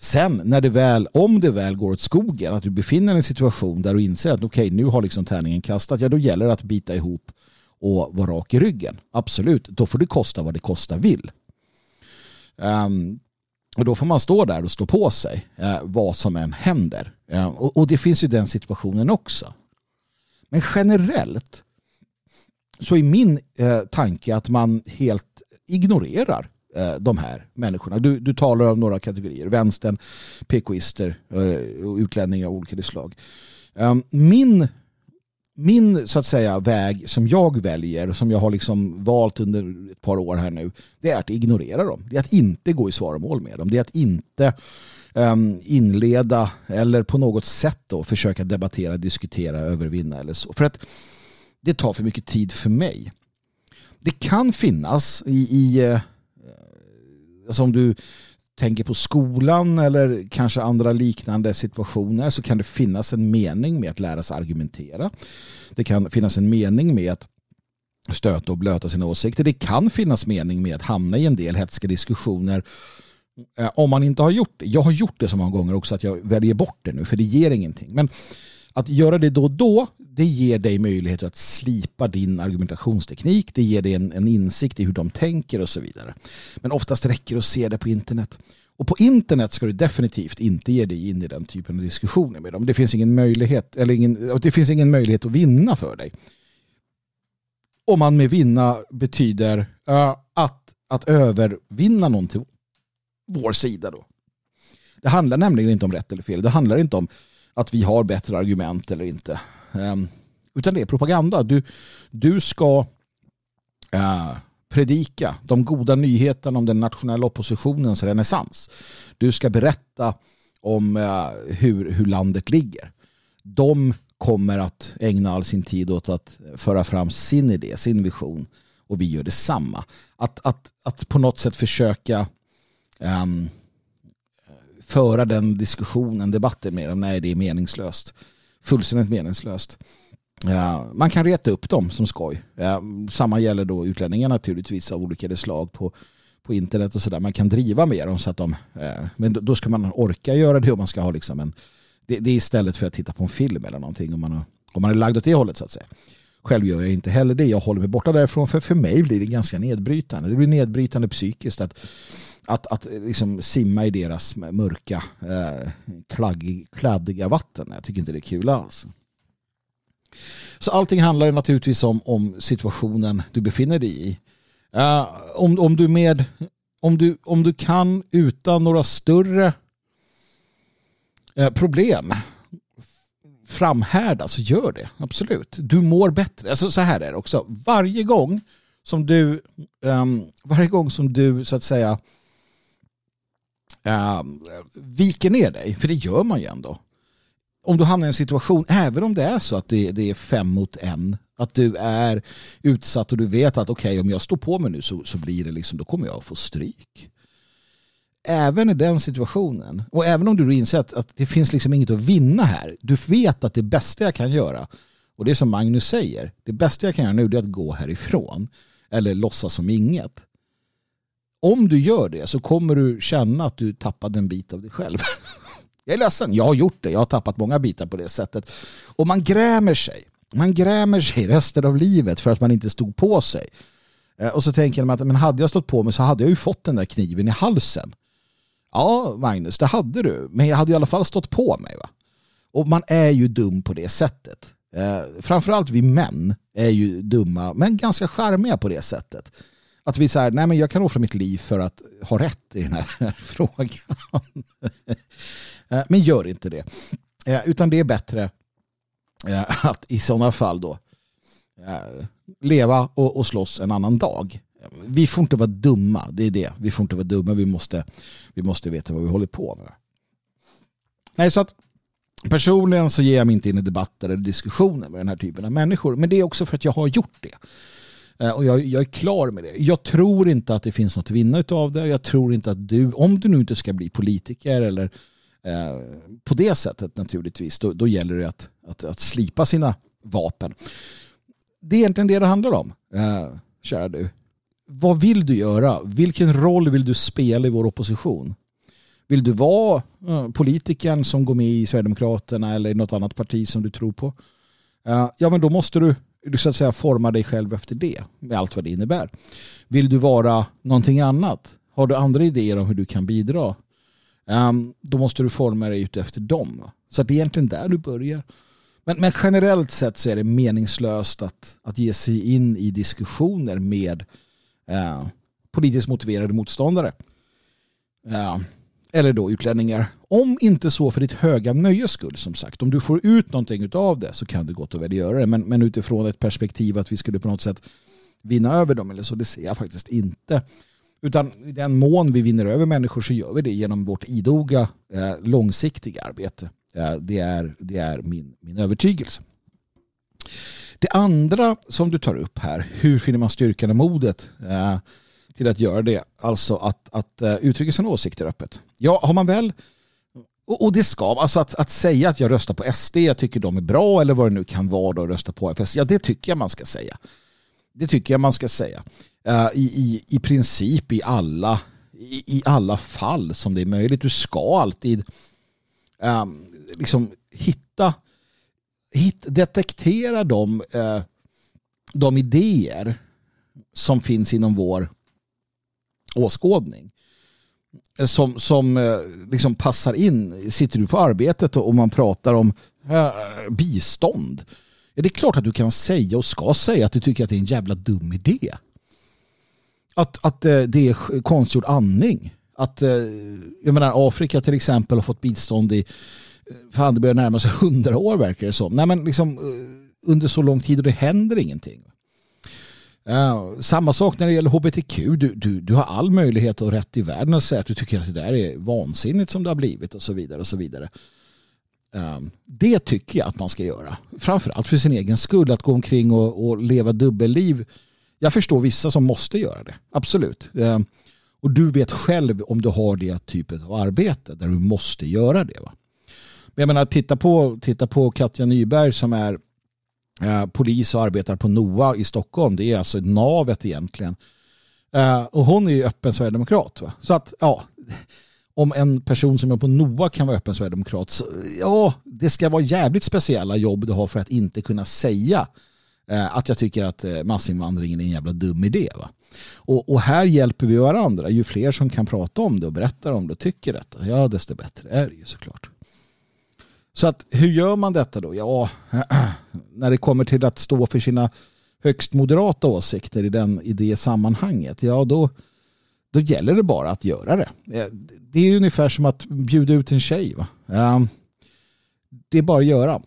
Sen när det väl, om det väl går åt skogen, att du befinner dig i en situation där du inser att okej, okay, nu har liksom tärningen kastat, ja då gäller det att bita ihop och vara rak i ryggen. Absolut, då får det kosta vad det kosta vill. Um, och då får man stå där och stå på sig eh, vad som än händer. Eh, och, och, det finns ju den situationen också. Men generellt så är min eh, tanke att man helt ignorerar eh, de här människorna. Du, du talar om några kategorier. Vänstern, PKister eh, och utlänningar av olika slag. Ehm, min min så att säga väg som jag väljer som jag har liksom valt under ett par år här nu det är att ignorera dem. Det är att inte gå i svaromål med dem. Det är att inte um, inleda eller på något sätt då försöka debattera, diskutera, övervinna eller så. För att det tar för mycket tid för mig. Det kan finnas i, i eh, alltså om du tänker på skolan eller kanske andra liknande situationer så kan det finnas en mening med att lära sig argumentera. Det kan finnas en mening med att stöta och blöta sina åsikter. Det kan finnas mening med att hamna i en del hetska diskussioner eh, om man inte har gjort det. Jag har gjort det så många gånger också att jag väljer bort det nu för det ger ingenting. Men att göra det då och då det ger dig möjlighet att slipa din argumentationsteknik. Det ger dig en, en insikt i hur de tänker och så vidare. Men oftast räcker det att se det på internet. Och på internet ska du definitivt inte ge dig in i den typen av diskussioner med dem. Det finns ingen möjlighet, eller ingen, det finns ingen möjlighet att vinna för dig. Om man med vinna betyder uh, att, att övervinna någon till vår sida då. Det handlar nämligen inte om rätt eller fel. Det handlar inte om att vi har bättre argument eller inte. Ehm, utan det är propaganda. Du, du ska eh, predika de goda nyheterna om den nationella oppositionens renässans. Du ska berätta om eh, hur, hur landet ligger. De kommer att ägna all sin tid åt att föra fram sin idé, sin vision och vi gör detsamma. Att, att, att på något sätt försöka um, föra den diskussionen, debatten med dem, nej det är meningslöst. Fullständigt meningslöst. Ja, man kan reta upp dem som skoj. Ja, samma gäller då utlänningar naturligtvis av olika slag på, på internet och sådär. Man kan driva med dem så att de, eh, men då ska man orka göra det och man ska ha liksom en, det, det är istället för att titta på en film eller någonting om man, om man är lagd åt det hållet så att säga. Själv gör jag inte heller det. Jag håller mig borta därifrån för för mig blir det ganska nedbrytande. Det blir nedbrytande psykiskt att att, att eh, liksom simma i deras mörka eh, klagg, kladdiga vatten. Jag tycker inte det är kul alls. Så allting handlar naturligtvis om, om situationen du befinner dig i. Uh, om, om, du med, om, du, om du kan utan några större uh, problem framhärda så gör det. Absolut. Du mår bättre. Alltså så här är det också. Varje gång som du, um, varje gång som du så att säga um, viker ner dig, för det gör man ju ändå. Om du hamnar i en situation, även om det är så att det, det är fem mot en, att du är utsatt och du vet att okej, okay, om jag står på mig nu så, så blir det liksom, då kommer jag att få stryk. Även i den situationen, och även om du inser att, att det finns liksom inget att vinna här, du vet att det bästa jag kan göra, och det är som Magnus säger, det bästa jag kan göra nu är att gå härifrån eller låtsas som inget om du gör det så kommer du känna att du tappade en bit av dig själv. [LAUGHS] Jag är ledsen, jag har gjort det. Jag har tappat många bitar på det sättet. Och man grämer sig. Man grämer sig resten av livet för att man inte stod på sig. Eh, och så tänker man att men hade jag stått på mig så hade jag ju fått den där kniven i halsen. Ja, Magnus, det hade du. Men jag hade i alla fall stått på mig. Va? Och man är ju dum på det sättet. Eh, framförallt vi män är ju dumma men ganska charmiga på det sättet. Att vi säger, nej men jag kan offra mitt liv för att ha rätt i den här [LAUGHS] frågan. Eh, men gör inte det. Eh, utan det är bättre eh, att i sådana fall då eh, leva och, och slåss en annan dag. Vi får inte vara dumma, det är det. Vi får inte vara dumma, vi måste, vi måste veta vad vi håller på med. Nej, så att personligen så ger jag mig inte in i debatter eller diskussioner med den här typen av människor. Men det är också för att jag har gjort det. Eh, och jag, jag, är klar med det. Jag tror inte att det finns något att vinna av det. Jag tror inte att du, om du nu inte ska bli politiker eller eh, på det sättet naturligtvis, då, då gäller det att, att, att, slipa sina vapen. Det är egentligen det det handlar om, eh, kära du. Vad vill du göra? Vilken roll vill du spela i vår opposition? Vill du vara eh, politikern som går med i Sverigedemokraterna eller i något annat parti som du tror på? Eh, ja, men då måste du du så att säga forma dig själv efter det med allt vad det innebär. Vill du vara någonting annat? Har du andra idéer om hur du kan bidra? Um, då måste du forma dig ut efter dem. Så det är egentligen där du börjar. Men, men, generellt sett så är det meningslöst att, att ge sig in i diskussioner med eh, politiskt motiverade motståndare. Eh, eller då utlänningar. Om inte så för ditt höga nöjes skull som sagt. Om du får ut någonting av det så kan du gott och väl göra det. Men, men utifrån ett perspektiv att vi skulle på något sätt vinna över dem eller så, det ser jag faktiskt inte. Utan i den mån vi vinner över människor så gör vi det genom vårt idoga eh, långsiktiga arbete. Eh, det är, det är min, min övertygelse. Det andra som du tar upp här, hur finner man styrkan och modet? Eh, till att göra det. Alltså att, att uh, uttrycka sina åsikter öppet. Ja, har man väl och, och det ska, alltså att, att säga att jag röstar på SD, jag tycker de är bra eller vad det nu kan vara då, att rösta på FS, ja det tycker jag man ska säga. Det tycker jag man ska säga. Uh, i, i, I princip i alla, i, i alla fall som det är möjligt. Du ska alltid um, liksom hitta, hit, detektera de, eh, de idéer som finns inom vår åskådning eh, som, som eh, liksom passar in. Sitter du på arbetet och man pratar om eh, bistånd. Ja, det är klart att du kan säga och ska säga att du tycker att det är en jävla dum idé. Att, att eh, det är konstgjord andning. Att, eh, jag menar, Afrika till exempel har fått bistånd i fan det börjar närma sig hundra år verkar det som. Nej men liksom eh, under så lång tid och det händer ingenting. Uh, samma sak när det gäller hbtq. Du, du, du har all möjlighet och rätt i världen att säga att du tycker att det där är vansinnigt som det har blivit och så vidare. och så vidare. Uh, det tycker jag att man ska göra. Framförallt för sin egen skull. Att gå omkring och, och leva dubbelliv. Jag förstår vissa som måste göra det. Absolut. Uh, och du vet själv om du har det typet av arbete där du måste göra det. Va? Men jag menar, titta på, titta på Katja Nyberg som är Eh, polis och arbetar på NOA i Stockholm. Det är alltså navet egentligen. Eh, och hon är ju öppen sverigedemokrat. Va? Så att, ja, om en person som är på NOA kan vara öppen sverigedemokrat, så, ja, det ska vara jävligt speciella jobb du har för att inte kunna säga eh, att jag tycker att eh, massinvandringen är en jävla dum idé. Va? Och, och, här hjälper vi varandra. Ju fler som kan prata om det och berättar om det och tycker detta, ja desto bättre är det ju såklart. Så att hur gör man detta då? Ja, [CLEARS THROAT] när det kommer till att stå för sina högst moderata åsikter i, den, i det sammanhanget, ja då, då gäller det bara att göra det. Det är ungefär som att bjuda ut en tjej. Va? Det är bara att göra.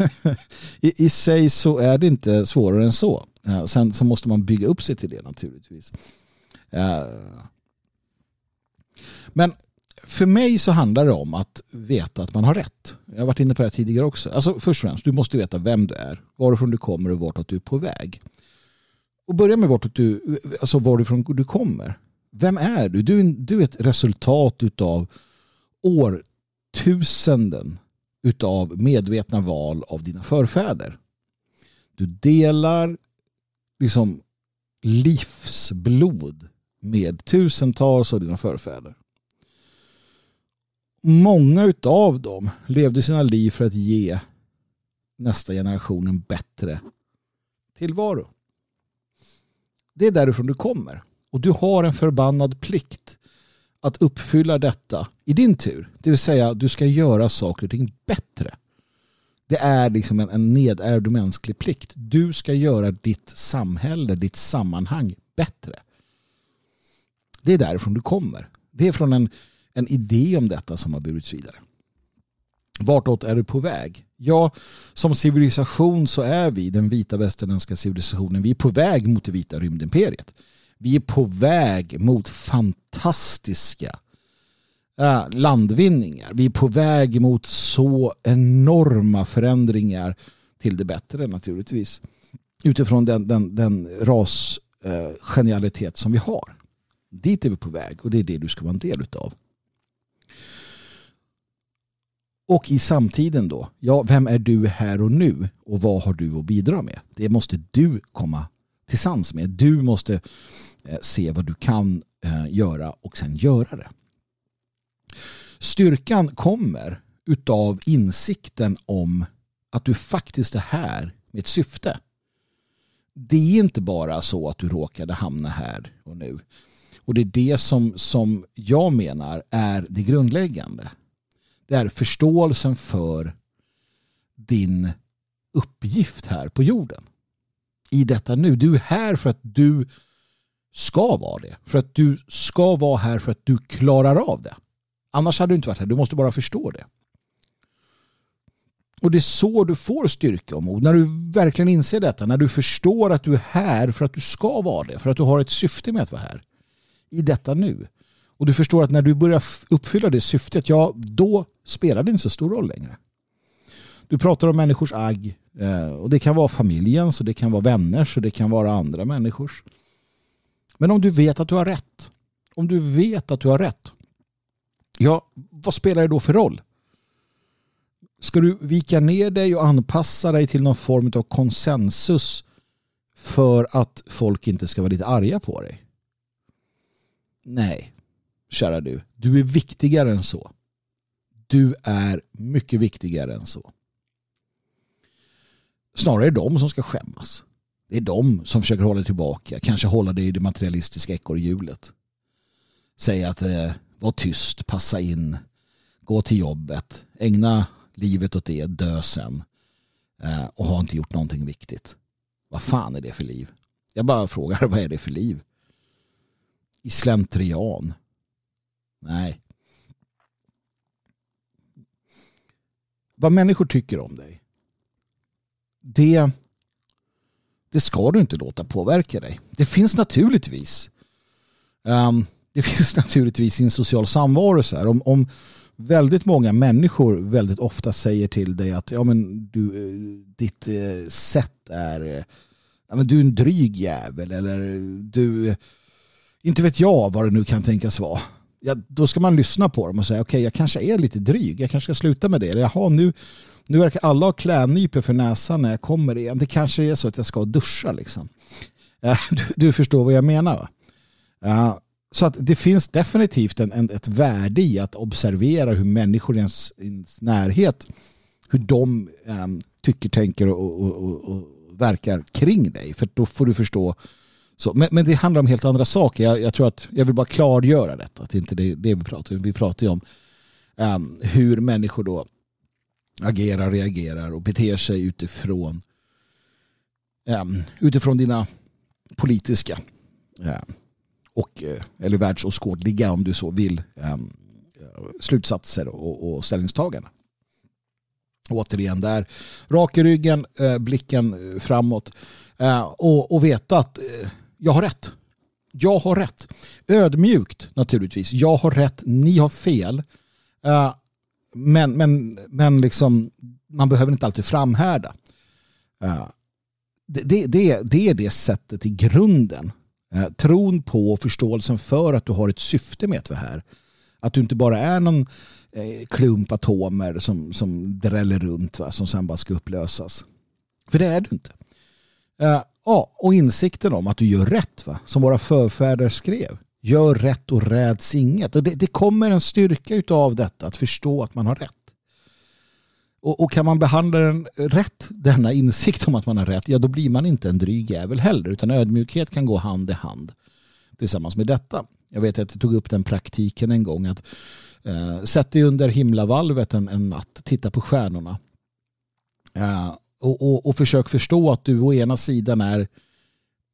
[LAUGHS] I, I sig så är det inte svårare än så. Sen så måste man bygga upp sig till det naturligtvis. Men för mig så handlar det om att veta att man har rätt. Jag har varit inne på det tidigare också. Alltså först och främst, du måste veta vem du är, varifrån du kommer och vart du är på väg. Och börja med vartåt du, alltså varifrån du kommer. Vem är du? Du, du är ett resultat av årtusenden utav medvetna val av dina förfäder. Du delar liksom livsblod med tusentals av dina förfäder många av dem levde sina liv för att ge nästa generation en bättre tillvaro. Det är därifrån du kommer. Och du har en förbannad plikt att uppfylla detta i din tur. Det vill säga du ska göra saker och ting bättre. Det är liksom en, en nedärvd mänsklig plikt. Du ska göra ditt samhälle, ditt sammanhang bättre. Det är därifrån du kommer. Det är från en, en idé om detta som har burits vidare. Vartåt är du på väg? Ja, som civilisation så är vi den vita västerländska civilisationen. Vi är på väg mot det vita rymdimperiet. Vi är på väg mot fantastiska äh, landvinningar. Vi är på väg mot så enorma förändringar till det bättre naturligtvis. Utifrån den, den, den rasgenialitet äh, som vi har. Dit är vi på väg och det är det du ska vara en del av. Och i samtiden då, ja, vem är du här och nu och vad har du att bidra med? Det måste du komma till sans med. Du måste eh, se vad du kan eh, göra och sen göra det. Styrkan kommer utav insikten om att du faktiskt är här med ett syfte. Det är inte bara så att du råkade hamna här och nu. Och det är det som, som jag menar är det grundläggande. Det är förståelsen för din uppgift här på jorden. I detta nu. Du är här för att du ska vara det. För att du ska vara här för att du klarar av det. Annars hade du inte varit här. Du måste bara förstå det. Och det är så du får styrka och mod. När du verkligen inser detta. När du förstår att du är här för att du ska vara det. För att du har ett syfte med att vara här. I detta nu. Och du förstår att när du börjar uppfylla det syftet, ja då spelar det inte så stor roll längre. Du pratar om människors agg eh, och det kan vara familjens och det kan vara vänners och det kan vara andra människors. Men om du vet att du har rätt, om du vet att du har rätt, ja vad spelar det då för roll? Ska du vika ner dig och anpassa dig till någon form av konsensus för att folk inte ska vara lite arga på dig? Nej, kära du. Du är viktigare än så. Du är mycket viktigare än så. Snarare är det de som ska skämmas. Det är de som försöker hålla tillbaka, kanske hålla dig i det materialistiska ekorrhjulet. Säga att eh, var tyst, passa in, gå till jobbet, ägna livet åt det, dö sen eh, och ha inte gjort någonting viktigt. Vad fan är det för liv? Jag bara frågar, [LAUGHS] vad är det för liv? I slentrian, Nej. Vad människor tycker om dig. Det, det ska du inte låta påverka dig. Det finns naturligtvis um, det [LAUGHS] finns naturligtvis i en social samvaro så här. Om, om väldigt många människor väldigt ofta säger till dig att ja, men du, eh, ditt eh, sätt är eh, ja, men du är en dryg jävel eller du inte vet jag vad det nu kan tänkas vara ja, då ska man lyssna på dem och säga okej okay, jag kanske är lite dryg, jag kanske ska sluta med det. Eller, jaha, nu, nu verkar alla ha klädnypor för näsan när jag kommer igen. Det kanske är så att jag ska duscha liksom. Eh, [LAUGHS] du, du förstår vad jag menar va? Ja, så att det finns definitivt en, en, ett värde i att observera hur människor i ens, ens närhet, hur de um, tycker, tänker och, och, och, och, verkar kring dig. För då får du förstå så, men, men, det handlar om helt andra saker. Jag, jag, tror att jag vill bara klargöra detta. Att det inte är det vi pratar om. Vi pratar ju om um, hur människor då agerar, reagerar och beter sig utifrån um, utifrån dina politiska um, och, eh, eller världsåskådliga om du så vill slutsatser och, och ställningstaganden. Återigen där, rak i ryggen, eh, blicken eh, framåt och, och veta att jag har rätt. Jag har rätt. Ödmjukt naturligtvis. Jag har rätt, ni har fel. Uh, men, men, men liksom, man behöver inte alltid framhärda. Uh, det, det, det, det, är det sättet i grunden. Uh, tron på och förståelsen för att du har ett syfte med att vara här. Att du inte bara är någon klump atomer som, som dräller runt va, som sen bara ska upplösas. För det är du inte. Ja, och insikten om att du gör rätt, va? som våra förfäder skrev. Gör rätt och räds inget. Och det, det kommer en styrka av detta, att förstå att man har rätt. Och, och, kan man behandla den rätt, denna insikt om att man har rätt, ja då blir man inte en dryg jävel heller, utan ödmjukhet kan gå hand i hand tillsammans med detta. Jag vet att jag tog upp den praktiken en gång, att eh, sätt dig under himlavalvet en, en natt, titta på stjärnorna Eh, och, och, och försök förstå att du å ena sidan är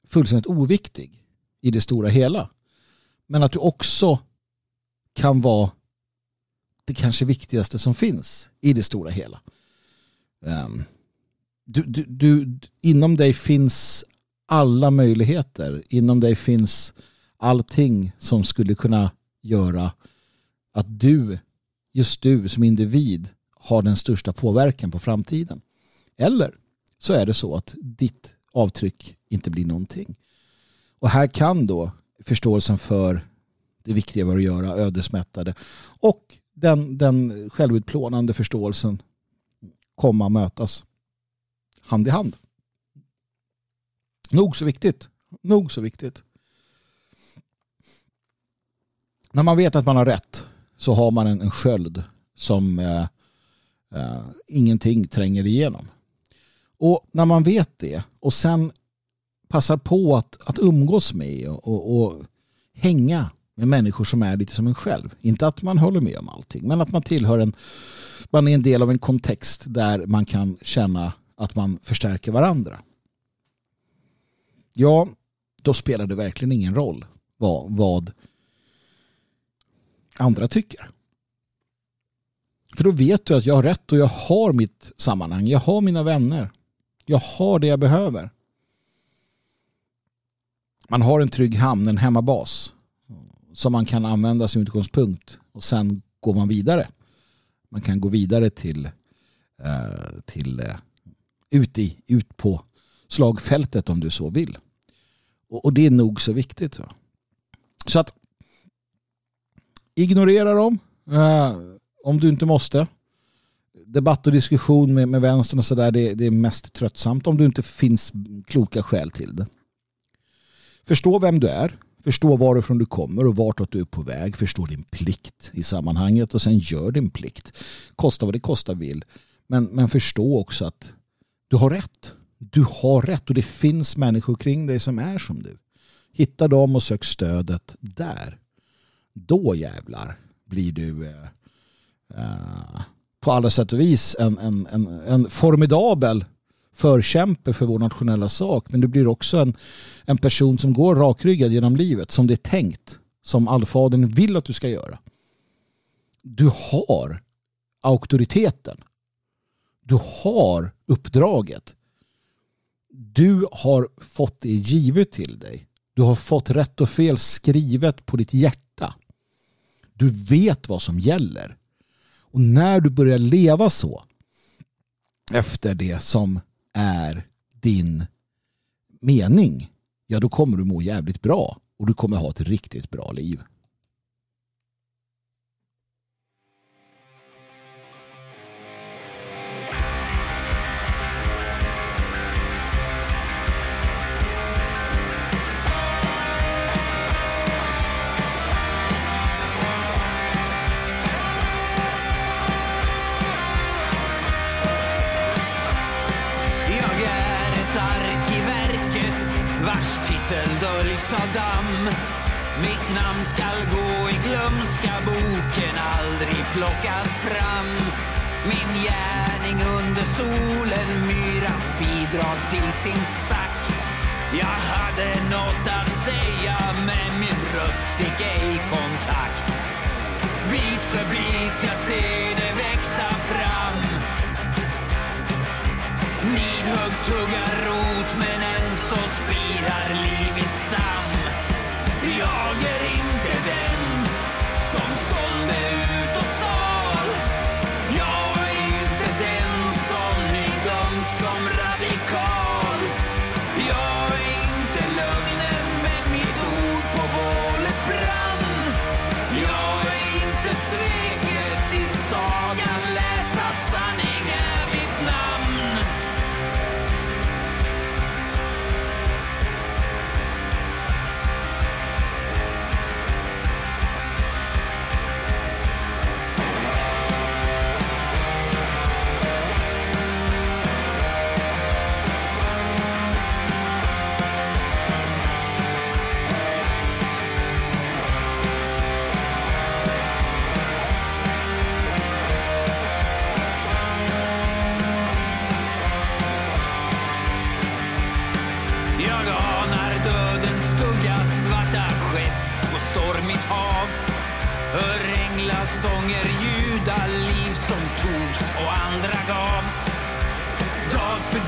fullständigt oviktig i det stora hela. Men att du också kan vara det kanske viktigaste som finns i det stora hela. Ehm, du, du, du, inom dig finns alla möjligheter. Inom dig finns allting som skulle kunna göra att du, just du som individ, har den största påverkan på framtiden. Eller så är det så att ditt avtryck inte blir någonting. Och här kan då förståelsen för det viktiga med att göra ödesmättade och den, den självutplånande förståelsen komma att mötas hand i hand. Nog så viktigt. Nog så viktigt. När man vet att man har rätt så har man en, en sköld som eh, eh, ingenting tränger igenom. Och när man vet det och sen passar på att, att umgås med och, och, och hänga med människor som är lite som en själv. Inte att man håller med om allting, men att man tillhör en, man är en del av en kontext där man kan känna att man förstärker varandra. Ja, då spelar det verkligen ingen roll vad, vad andra tycker. För då vet du att jag har rätt och jag har mitt sammanhang. Jag har mina vänner. Jag har det jag behöver. Man har en trygg hamn, en hemmabas som man kan använda som utgångspunkt och sen går man vidare. Man kan gå vidare till, eh, till eh, ut, i, ut på slagfältet om du så vill. Och, det är nog så viktigt. Så att ignorera dem eh, om du inte måste. Debatt och diskussion med, med vänstern och sådär det, det är mest tröttsamt om du inte finns kloka skäl till det. Förstå vem du är. Förstå varifrån du kommer och vartåt du är på väg. Förstå din plikt i sammanhanget och sen gör din plikt. Kosta vad det kostar vill. Men, men förstå också att du har rätt. Du har rätt och det finns människor kring dig som är som du. Hitta dem och sök stödet där. Då jävlar blir du eh, eh på alla sätt och vis en, en, en, en formidabel förkämpe för vår nationella sak. Men du blir också en, en person som går rakryggad genom livet som det är tänkt. Som allfadern vill att du ska göra. Du har auktoriteten. Du har uppdraget. Du har fått det givet till dig. Du har fått rätt och fel skrivet på ditt hjärta. Du vet vad som gäller. Och när du börjar leva så efter det som är din mening, ja då kommer du må jävligt bra och du kommer ha ett riktigt bra liv. Saddam. Mitt namn skall gå i glömska, boken aldrig plockas fram. Min gärning under solen, myrans bidrag till sin stack. Jag hade något att säga, men min röst fick ej kontakt. Bit för bit jag ser det växa fram. Nidhugg tuggar rot, men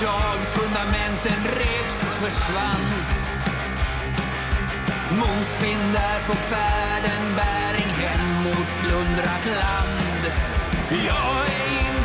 Dag dag fundamenten revs, försvann. Motvindar på färden, bäring hem mot plundrat land. Jag är in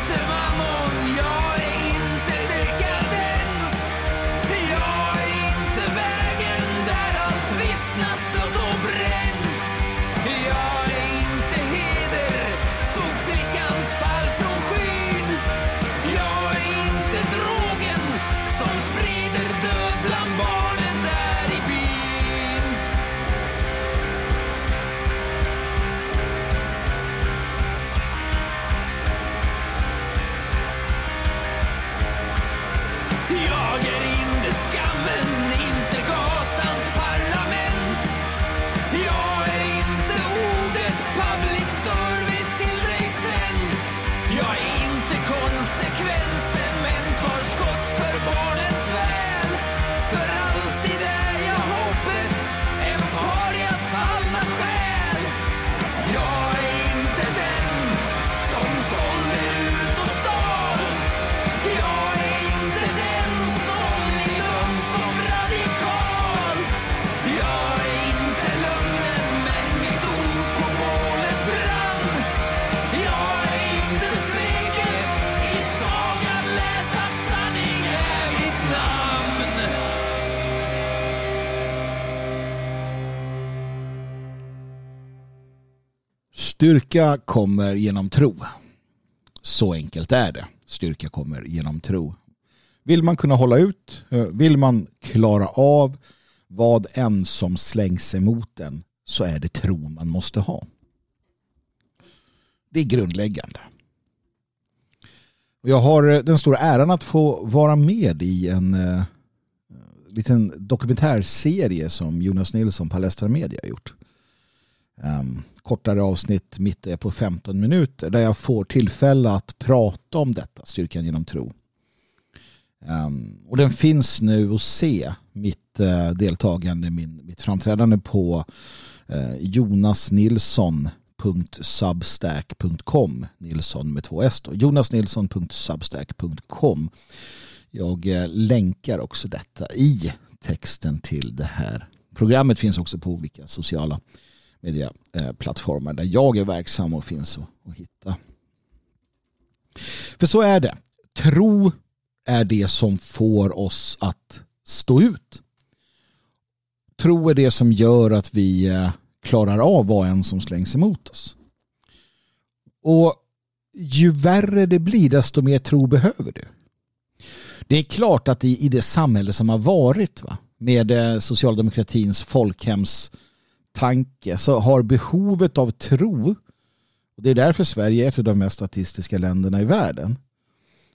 Styrka kommer genom tro. Så enkelt är det. Styrka kommer genom tro. Vill man kunna hålla ut, eh, vill man klara av vad än som slängs emot en så är det tro man måste ha. Det är grundläggande. Och Jag har eh, den stora äran att få vara med i en eh, liten dokumentärserie som Jonas Nilsson på Palestra Media har gjort. Um, kortare avsnitt mitt är på 15 minuter där jag får tillfälle att prata om detta, styrkan genom tro. Um, och den finns nu att se, mitt uh, deltagande, min, mitt framträdande på eh, uh, jonasnilsson.substack.com Nilsson med två S då. jonasnilsson.substack.com Jag uh, länkar också detta i texten till det här. Programmet finns också på olika sociala medieplattformar där jag är verksam och finns att, hitta. För så är det. Tro är det som får oss att stå ut. Tro är det som gör att vi eh, klarar av vad än som slängs emot oss. Och ju värre det blir desto mer tro behöver du. Det är klart att i, i det samhälle som har varit va, med eh, socialdemokratins folkhems tanke så har behovet av tro och det är därför Sverige är ett av de mest statistiska länderna i världen.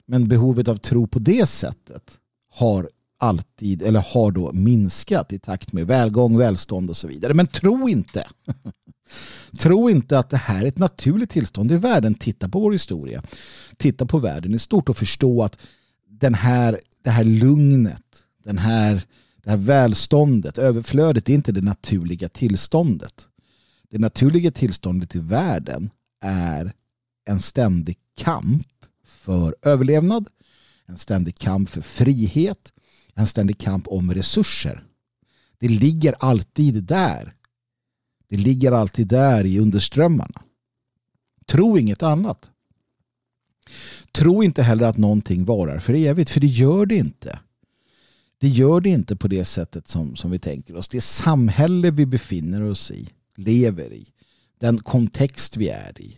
Men behovet av tro på det sättet har alltid eller har då minskat i takt med välgång, välstånd och så vidare. Men tro inte. [LAUGHS] tro inte att det här är ett naturligt tillstånd i världen. Titta på vår historia. Titta på världen i stort och förstå att den här, det här lugnet, den här det här välståndet, överflödet är inte det naturliga tillståndet. Det naturliga tillståndet i världen är en ständig kamp för överlevnad, en ständig kamp för frihet, en ständig kamp om resurser. Det ligger alltid där. Det ligger alltid där i underströmmarna. Tro inget annat. Tro inte heller att någonting varar för evigt, för det gör det inte. Det gör det inte på det sättet som, som vi tänker oss. Det samhälle vi befinner oss i, lever i, den kontext vi är i,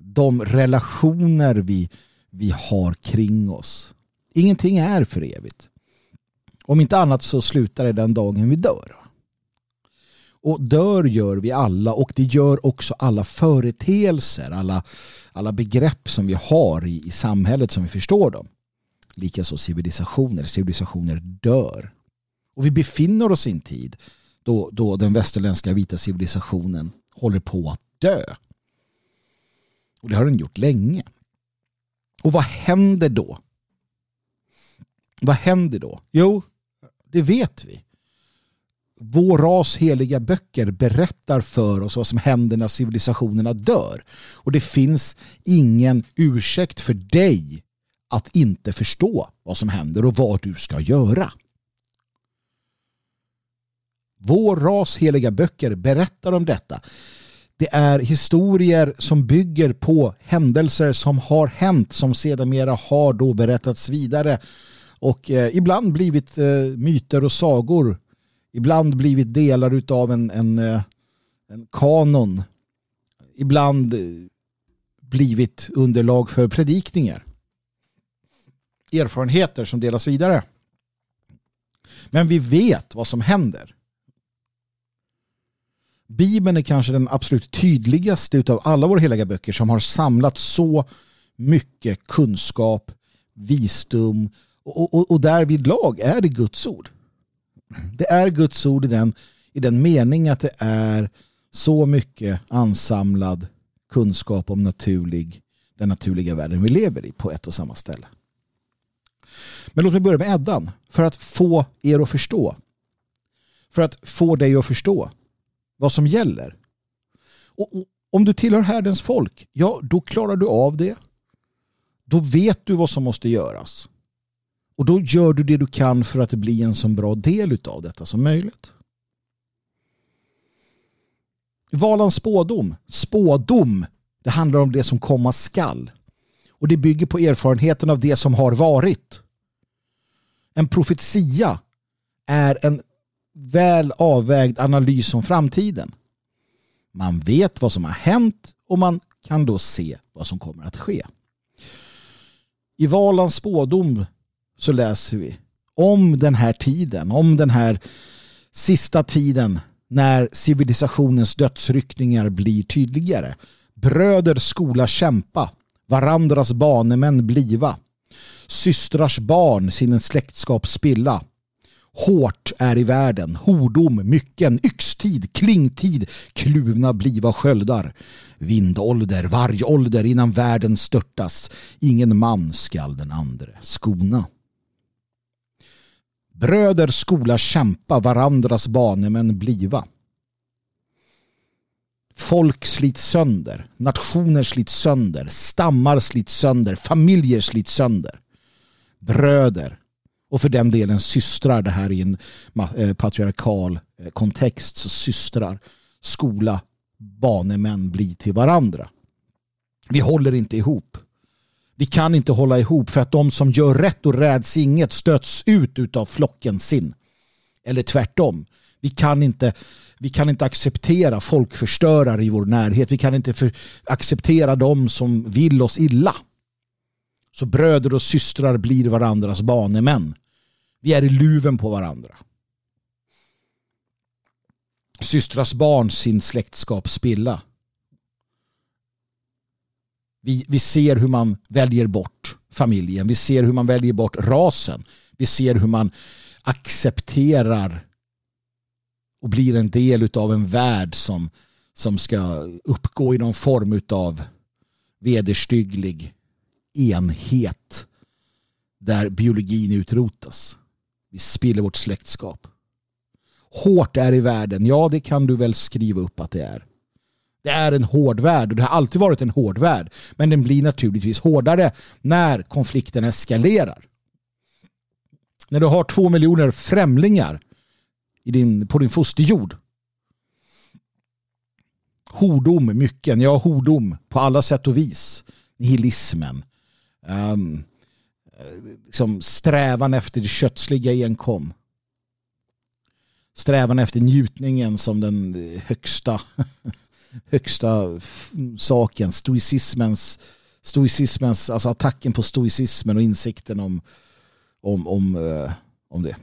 de relationer vi, vi har kring oss. Ingenting är för evigt. Om inte annat så slutar det den dagen vi dör. Och dör gör vi alla och det gör också alla företeelser, alla, alla begrepp som vi har i, i samhället som vi förstår dem. Likaså civilisationer. Civilisationer dör. Och vi befinner oss i en tid då, då den västerländska vita civilisationen håller på att dö. Och det har den gjort länge. Och vad händer då? Vad händer då? Jo, det vet vi. vår ras heliga böcker berättar för oss vad som händer när civilisationerna dör. Och det finns ingen ursäkt för dig att inte förstå vad som händer och vad du ska göra. Vår ras heliga böcker berättar om detta. Det är historier som bygger på händelser som har hänt som sedermera har då berättats vidare och eh, ibland blivit eh, myter och sagor. Ibland blivit delar av en, en, eh, en kanon. Ibland eh, blivit underlag för predikningar. Erfarenheter som delas vidare. Men vi vet vad som händer. Bibeln är kanske den absolut tydligaste av alla våra heliga böcker som har samlat så mycket kunskap, visdom och, och, och därvid lag är det Guds ord. Det är Guds ord i den, i den mening att det är så mycket ansamlad kunskap om naturlig, den naturliga världen vi lever i på ett och samma ställe. Men låt mig börja med Eddan för att få er att förstå. För att få dig att förstå vad som gäller. Och, och, om du tillhör härdens folk, ja då klarar du av det. Då vet du vad som måste göras. Och då gör du det du kan för att det blir en så bra del av detta som möjligt. Valans spådom. Spådom. Det handlar om det som komma skall. Och det bygger på erfarenheten av det som har varit. En profetia är en väl avvägd analys om framtiden. Man vet vad som har hänt och man kan då se vad som kommer att ske. I Valans spådom så läser vi om den här tiden, om den här sista tiden när civilisationens dödsryckningar blir tydligare. Bröder skola kämpa, varandras banemän bliva. Systrars barn sin släktskap spilla. Hårt är i världen, hordom, mycken, yxtid, klingtid, kluvna bliva sköldar. Vindålder, vargålder innan världen störtas. Ingen man skall den andre skona. Bröder skola kämpa, varandras banemän bliva. Folk slits sönder, nationer slits sönder, stammar slits sönder, familjer slits sönder. Bröder, och för den delen systrar, det här i en eh, patriarkal eh, kontext, så systrar, skola, banemän blir till varandra. Vi håller inte ihop. Vi kan inte hålla ihop för att de som gör rätt och räds inget stöts ut av flocken sin. Eller tvärtom. Vi kan inte, vi kan inte acceptera folkförstörare i vår närhet. Vi kan inte för, acceptera de som vill oss illa. Så bröder och systrar blir varandras banemän. Vi är i luven på varandra. Systrars barn sin släktskap spilla. Vi, vi ser hur man väljer bort familjen. Vi ser hur man väljer bort rasen. Vi ser hur man accepterar och blir en del av en värld som, som ska uppgå i någon form av vederstygglig enhet där biologin utrotas. Vi spiller vårt släktskap. Hårt är i världen, ja det kan du väl skriva upp att det är. Det är en hård värld och det har alltid varit en hård värld. Men den blir naturligtvis hårdare när konflikten eskalerar. När du har två miljoner främlingar i din, på din fosterjord. Hordom, mycken, ja hordom på alla sätt och vis. Nihilismen. Um, liksom strävan efter det kötsliga enkom. Strävan efter njutningen som den högsta [LAUGHS] högsta saken. Stoicismens, stoicismens alltså attacken på stoicismen och insikten om, om, om, eh, om det.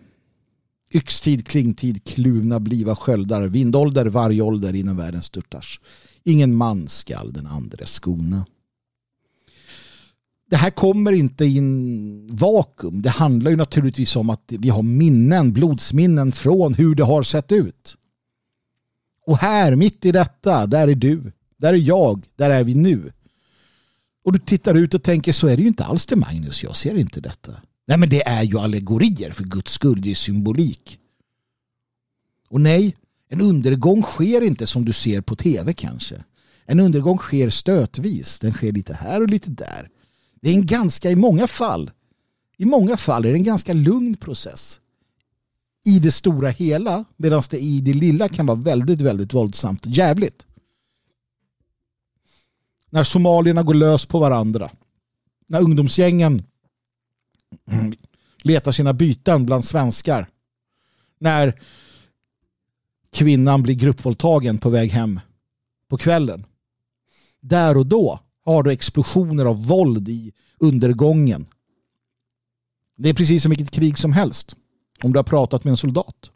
Yxtid, klingtid, kluvna bliva sköldar, vindålder, vargålder innan världen störtas. Ingen man skall den andra skona. Det här kommer inte i en vakuum. Det handlar ju naturligtvis om att vi har minnen, blodsminnen från hur det har sett ut. Och här, mitt i detta, där är du. Där är jag. Där är vi nu. Och du tittar ut och tänker så är det ju inte alls det Magnus. Jag ser inte detta. Nej men det är ju allegorier för guds skull. Det är symbolik. Och nej, en undergång sker inte som du ser på tv kanske. En undergång sker stötvis. Den sker lite här och lite där. Det är en ganska, i många fall, i många fall är det en ganska lugn process. I det stora hela, medan det i det lilla kan vara väldigt, väldigt våldsamt och jävligt. När somalierna går lös på varandra. När ungdomsgängen letar sina byten bland svenskar. När kvinnan blir gruppvåldtagen på väg hem på kvällen. Där och då har du explosioner av våld i undergången. Det är precis som vilket krig som helst. Om du har pratat med en soldat.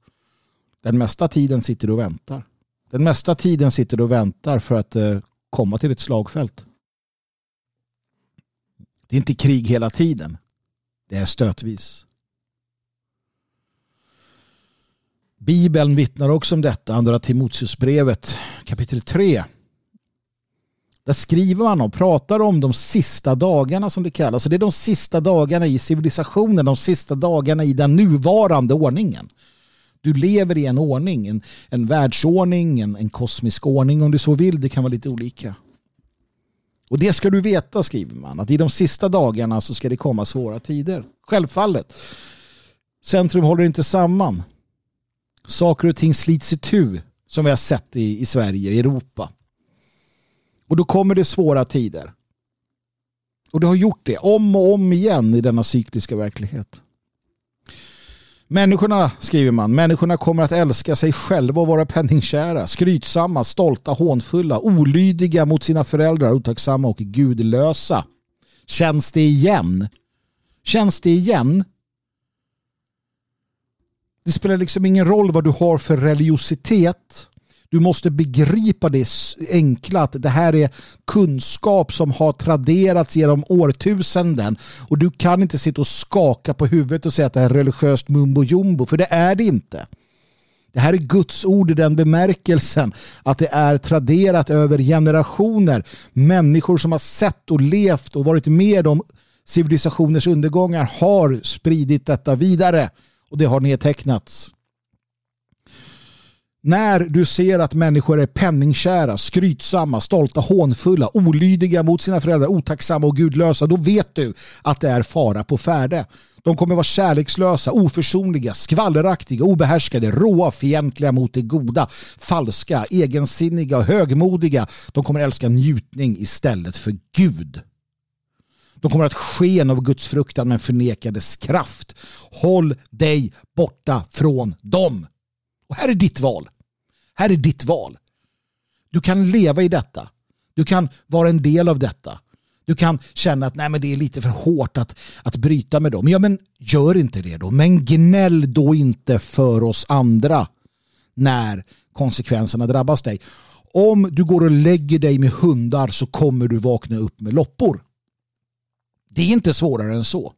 Den mesta tiden sitter du och väntar. Den mesta tiden sitter du och väntar för att eh, komma till ett slagfält. Det är inte krig hela tiden. Det är stötvis. Bibeln vittnar också om detta, andra Timoteusbrevet kapitel 3. Där skriver man och pratar om de sista dagarna som det kallas. Så det är de sista dagarna i civilisationen, de sista dagarna i den nuvarande ordningen. Du lever i en ordning, en, en världsordning, en, en kosmisk ordning om du så vill. Det kan vara lite olika. Och det ska du veta, skriver man, att i de sista dagarna så ska det komma svåra tider. Självfallet. Centrum håller inte samman. Saker och ting slits i tu som vi har sett i, i Sverige, i Europa. Och då kommer det svåra tider. Och det har gjort det om och om igen i denna cykliska verklighet. Människorna, skriver man, människorna kommer att älska sig själva och vara penningkära, skrytsamma, stolta, hånfulla, olydiga mot sina föräldrar, otacksamma och gudlösa. Känns det igen? Känns det igen? Det spelar liksom ingen roll vad du har för religiositet. Du måste begripa det enkla att det här är kunskap som har traderats genom årtusenden och du kan inte sitta och skaka på huvudet och säga att det är religiöst mumbo jumbo för det är det inte. Det här är Guds ord i den bemärkelsen att det är traderat över generationer. Människor som har sett och levt och varit med om civilisationers undergångar har spridit detta vidare och det har nedtecknats. När du ser att människor är penningkära, skrytsamma, stolta, hånfulla, olydiga mot sina föräldrar, otacksamma och gudlösa, då vet du att det är fara på färde. De kommer vara kärlekslösa, oförsonliga, skvalleraktiga, obehärskade, råa, fientliga mot det goda, falska, egensinniga och högmodiga. De kommer älska njutning istället för Gud. De kommer att sken av Guds fruktan men förnekades kraft. Håll dig borta från dem. Och här är ditt val. Här är ditt val. Du kan leva i detta. Du kan vara en del av detta. Du kan känna att nej, men det är lite för hårt att, att bryta med dem. Ja, men gör inte det då. Men gnäll då inte för oss andra när konsekvenserna drabbas dig. Om du går och lägger dig med hundar så kommer du vakna upp med loppor. Det är inte svårare än så.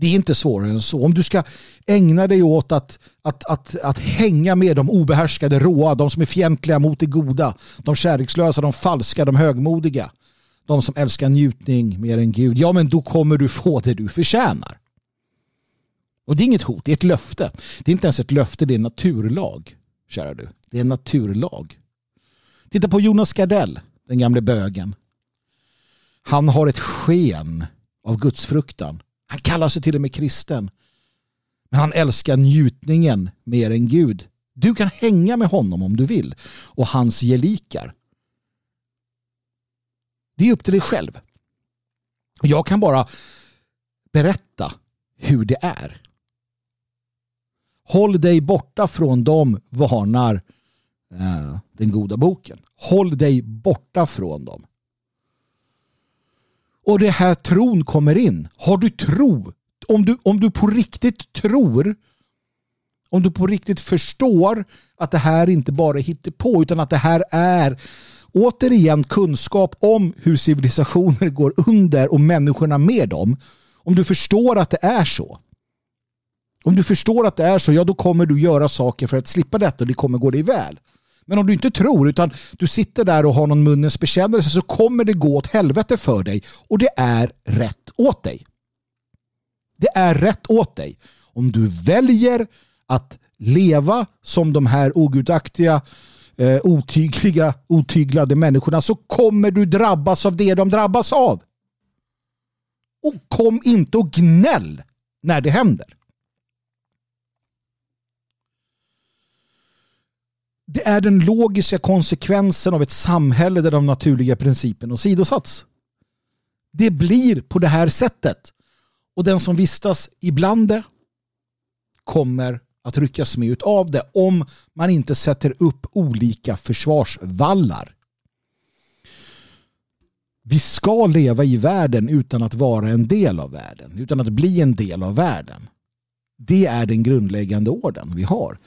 Det är inte svårare än så. Om du ska ägna dig åt att, att, att, att hänga med de obehärskade, råa, de som är fientliga mot det goda, de kärlekslösa, de falska, de högmodiga, de som älskar njutning mer än Gud, ja men då kommer du få det du förtjänar. Och det är inget hot, det är ett löfte. Det är inte ens ett löfte, det är en naturlag, kära du. Det är en naturlag. Titta på Jonas Gardell, den gamle bögen. Han har ett sken av gudsfruktan. Han kallar sig till och med kristen. Men han älskar njutningen mer än Gud. Du kan hänga med honom om du vill och hans gelikar. Det är upp till dig själv. Jag kan bara berätta hur det är. Håll dig borta från dem, varnar eh, den goda boken. Håll dig borta från dem. Och det här tron kommer in. Har du tro, om du, om du på riktigt tror, om du på riktigt förstår att det här inte bara är på utan att det här är återigen kunskap om hur civilisationer går under och människorna med dem. Om du förstår att det är så. Om du förstår att det är så, ja då kommer du göra saker för att slippa detta och det kommer gå dig väl. Men om du inte tror utan du sitter där och har någon munnens bekännelse så kommer det gå åt helvete för dig och det är rätt åt dig. Det är rätt åt dig. Om du väljer att leva som de här ogudaktiga, eh, otygliga, otyglade människorna så kommer du drabbas av det de drabbas av. Och kom inte och gnäll när det händer. Det är den logiska konsekvensen av ett samhälle där de naturliga principerna åsidosatts. Det blir på det här sättet. Och den som vistas ibland det kommer att ryckas med av det om man inte sätter upp olika försvarsvallar. Vi ska leva i världen utan att vara en del av världen, utan att bli en del av världen. Det är den grundläggande orden vi har.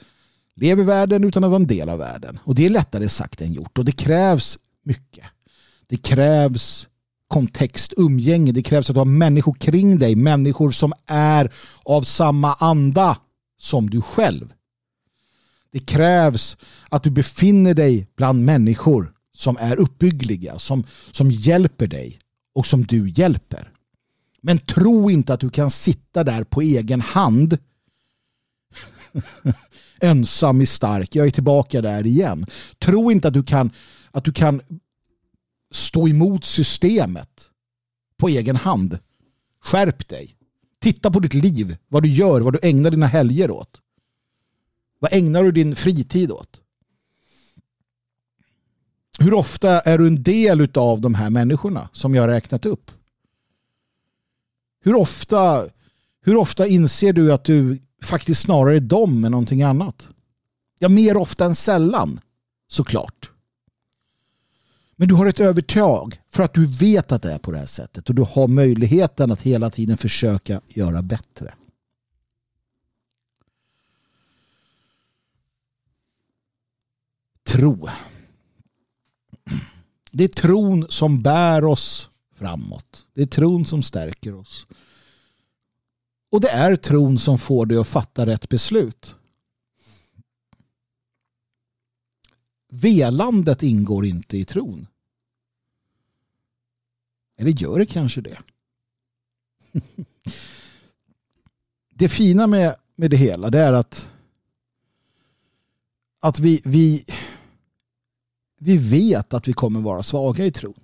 Lev i världen utan att vara en del av världen. Och det är lättare sagt än gjort och det krävs mycket. Det krävs kontext, umgänge. Det krävs att du har människor kring dig. Människor som är av samma anda som du själv. Det krävs att du befinner dig bland människor som är uppbyggliga, som, som hjälper dig och som du hjälper. Men tro inte att du kan sitta där på egen hand [LAUGHS] ensam är stark. Jag är tillbaka där igen. Tro inte att du kan, att du kan stå emot systemet på egen hand. Skärp dig. Titta på ditt liv, vad du gör, vad du ägnar dina helger åt. Vad ägnar du din fritid åt? Hur ofta är du en del av de här människorna som jag har räknat upp? Hur ofta, hur ofta inser du att du faktiskt snarare dem än någonting annat? Ja, mer ofta än sällan, såklart. Men du har ett övertag för att du vet att det är på det här sättet och du har möjligheten att hela tiden försöka göra bättre. Tro. Det är tron som bär oss framåt. Det är tron som stärker oss. Och det är tron som får dig att fatta rätt beslut. Velandet ingår inte i tron. Eller gör det kanske det? [LAUGHS] Det fina med, med det hela det är att att vi, vi, vi vet att vi kommer vara svaga i tron.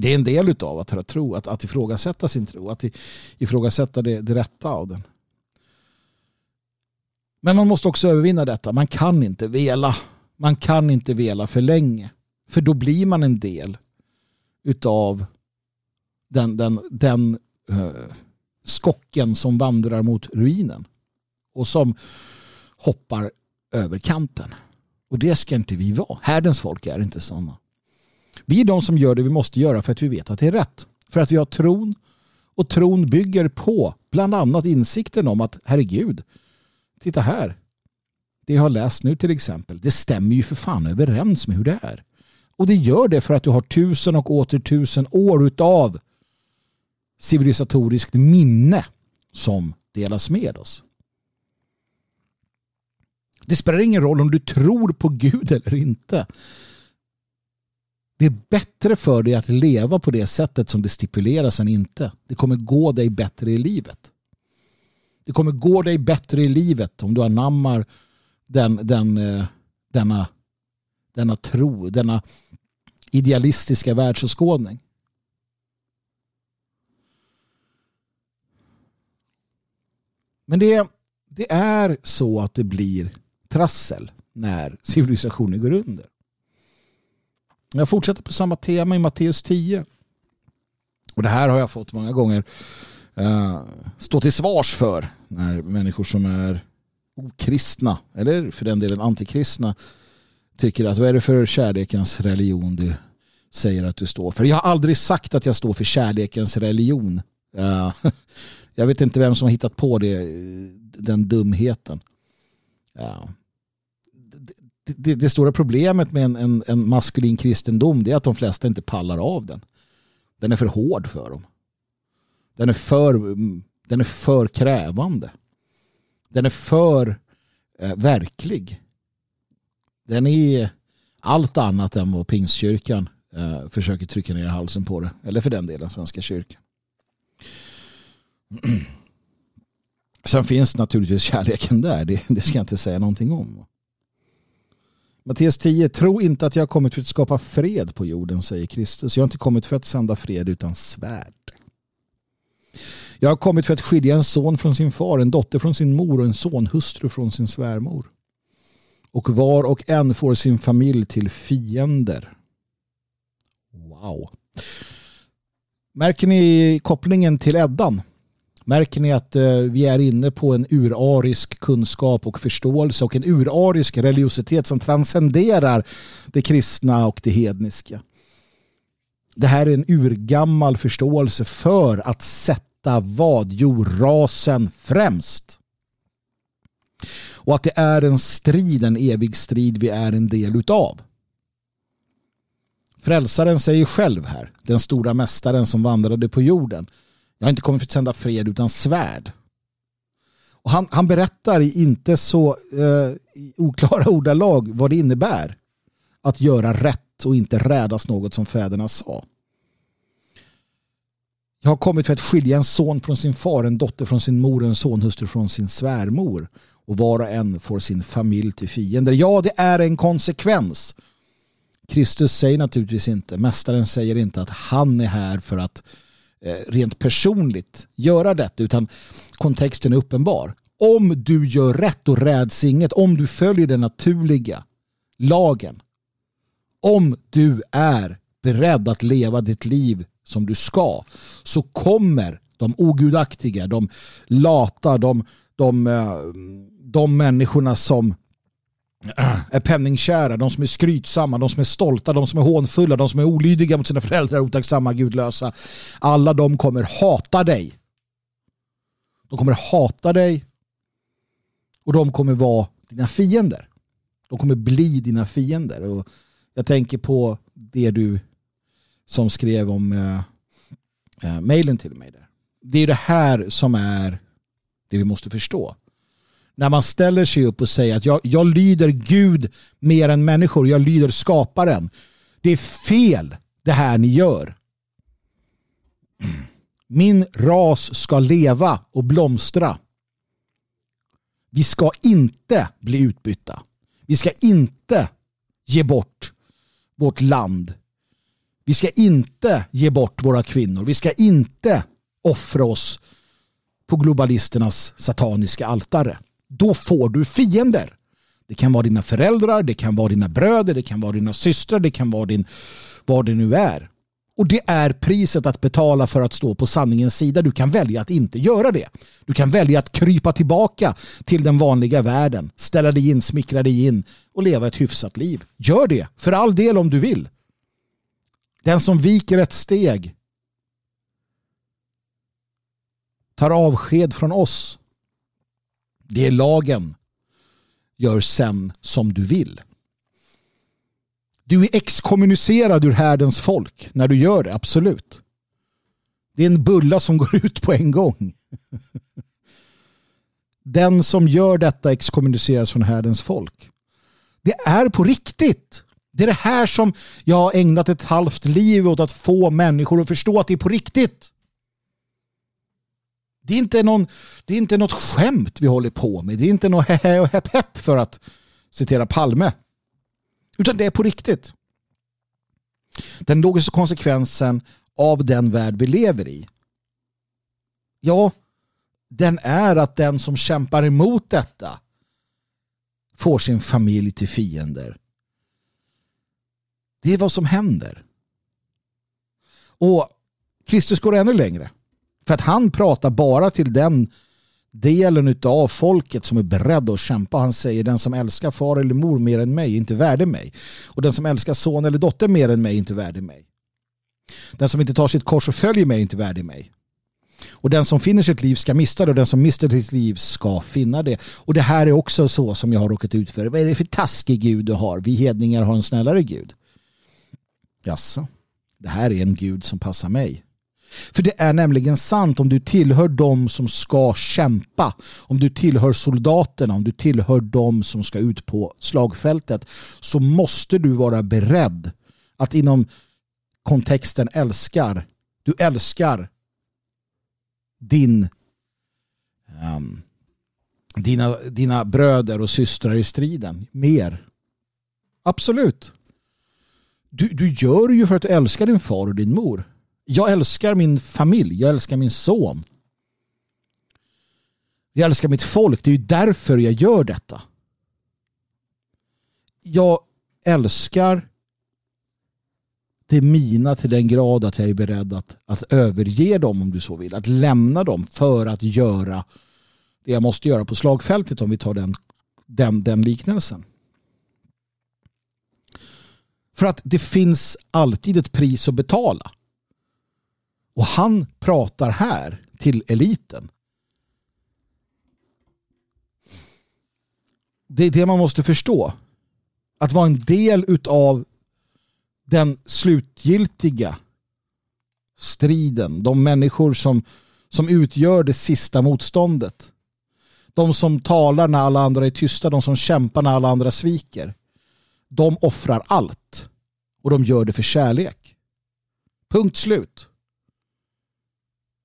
Det är en del av att ha tro, att, att ifrågasätta sin tro, att ifrågasätta det, det rätta av den. Men man måste också övervinna detta. Man kan inte vela. Man kan inte vela för länge. För då blir man en del utav den, den, den uh, skocken som vandrar mot ruinen. Och som hoppar över kanten. Och det ska inte vi vara. Härdens folk är inte sådana. Vi är de som gör det vi måste göra för att vi vet att det är rätt. För att vi har tron och tron bygger på bland annat insikten om att herregud, titta här. Det jag har läst nu till exempel, det stämmer ju för fan överens med hur det är. Och det gör det för att du har tusen och åter tusen år utav civilisatoriskt minne som delas med oss. Det spelar ingen roll om du tror på Gud eller inte. Det är bättre för dig att leva på det sättet som det stipuleras än inte. Det kommer gå dig bättre i livet. Det kommer gå dig bättre i livet om du anammar den, den, eh, denna, denna tro, denna idealistiska världsåskådning. Men det, det är så att det blir trassel när civilisationen går under. Jag fortsätter på samma tema i Matteus 10. Och det här har jag fått många gånger eh, stå till svars för när människor som är okristna eller för den delen antikristna tycker att vad är det för kärlekens religion du säger att du står för? Jag har aldrig sagt att jag står för kärlekens religion. Eh, [LAUGHS] jag vet inte vem som har hittat på det, eh, den dumheten. Det, det, stora problemet med en, en, en, maskulin kristendom är att de flesta inte pallar av den. Den är för hård för dem. Den är för, den är för krävande. Den är för eh, verklig. Den är allt annat än vad pingstkyrkan eh, försöker trycka ner halsen på det. Eller för den delen Svenska kyrkan. [CLEARS THROAT] Sen finns naturligtvis kärleken där, det, det ska jag inte säga någonting om. Matteus 10, tro inte att jag har kommit för att skapa fred på jorden, säger Kristus. Jag har inte kommit för att sända fred utan svärd. Jag har kommit för att skilja en son från sin far, en dotter från sin mor och en sonhustru från sin svärmor. Och var och en får sin familj till fiender. Wow. Märker ni kopplingen till Eddan? Märker ni att eh, vi är inne på en urarisk kunskap och förståelse och en urarisk religiositet som transcenderar det kristna och det hedniska? Det här är en urgammal förståelse för att sätta vad? Jo, rasen främst. Och att det är en strid, en evig strid vi är en del utav. Frälsaren säger själv här, den stora mästaren som vandrade på jorden. Jag har inte kommit för att sända fred utan svärd. Och han, han berättar i inte så eh, oklara [LAUGHS] ordalag vad det innebär att göra rätt och inte rädas något som fäderna sa. Jag har kommit för att skilja en son från sin far, en dotter från sin mor, en sonhustru från sin svärmor. Och var och en får sin familj till fiender. Ja, det är en konsekvens. Kristus säger naturligtvis inte, mästaren säger inte att han är här för att eh, Eh, rent personligt göra detta, utan kontexten är uppenbar. Om du gör rätt och räds inget, om du följer den naturliga lagen, om du är beredd att leva ditt liv som du ska så kommer de ogudaktiga, de lata, de, de, eh, de människorna som är penningkära, de som är skrytsamma, de som är stolta, de som är hånfulla, de som är olydiga mot sina föräldrar, otacksamma, gudlösa. Alla de kommer hata dig. De kommer hata dig och de kommer vara dina fiender. De kommer bli dina fiender. Och jag tänker på det du som skrev om eh, eh mejlen till mig. Där. Det är det här som är det vi måste förstå. När man ställer sig upp och säger att jag, jag lyder Gud mer än människor, jag lyder skaparen. Det är fel det här ni gör. Min ras ska leva och blomstra. Vi ska inte bli utbytta. Vi ska inte ge bort vårt land vi ska inte ge bort våra kvinnor. Vi ska inte offra oss på globalisternas sataniska altare. Då får du fiender. Det kan vara dina föräldrar, det kan vara dina bröder, det kan vara dina systrar, det kan vara din, vad det nu är. Och det är priset att betala för att stå på sanningens sida. Du kan välja att inte göra det. Du kan välja att krypa tillbaka till den vanliga världen, ställa dig in, smickra dig in och leva ett hyfsat liv. Gör det, för all del om du vill. Den som viker ett steg tar avsked från oss. Det är lagen. Gör sen som du vill. Du är exkommunicerad ur härdens folk när du gör det, absolut. Det är en bulla som går ut på en gång. Den som gör detta exkommuniceras från härdens folk. Det är på riktigt. Det är det här som jag har ägnat ett halvt liv åt att få människor att förstå att det är på riktigt. Det är inte, någon, det är inte något skämt vi håller på med. Det är inte något hehe och hepp hepp för att citera Palme. Utan det är på riktigt. Den logiska konsekvensen av den värld vi lever i. Ja, den är att den som kämpar emot detta får sin familj till fiender. Det är vad som händer. Och Kristus går ännu längre. För att han pratar bara till den delen av folket som är beredd att kämpa. Han säger den som älskar far eller mor mer än mig är inte värdig mig. Och den som älskar son eller dotter mer än mig är inte värdig mig. Den som inte tar sitt kors och följer mig är inte värdig mig. Och den som finner sitt liv ska mista det och den som mister sitt liv ska finna det. Och det här är också så som jag har råkat ut för. Vad är det för taskig Gud du har? Vi hedningar har en snällare Gud. Jaså, det här är en gud som passar mig. För det är nämligen sant om du tillhör de som ska kämpa, om du tillhör soldaterna, om du tillhör de som ska ut på slagfältet så måste du vara beredd att inom kontexten älskar, du älskar din um, dina, dina bröder och systrar i striden mer. Absolut. Du, du gör det ju för att du älskar din far och din mor. Jag älskar min familj, jag älskar min son. Jag älskar mitt folk, det är ju därför jag gör detta. Jag älskar det mina till den grad att jag är beredd att, att överge dem om du så vill. Att lämna dem för att göra det jag måste göra på slagfältet om vi tar den, den, den liknelsen. För att det finns alltid ett pris att betala. Och han pratar här till eliten. Det är det man måste förstå. Att vara en del av den slutgiltiga striden. De människor som, som utgör det sista motståndet. De som talar när alla andra är tysta. De som kämpar när alla andra sviker. De offrar allt. Och de gör det för kärlek. Punkt slut.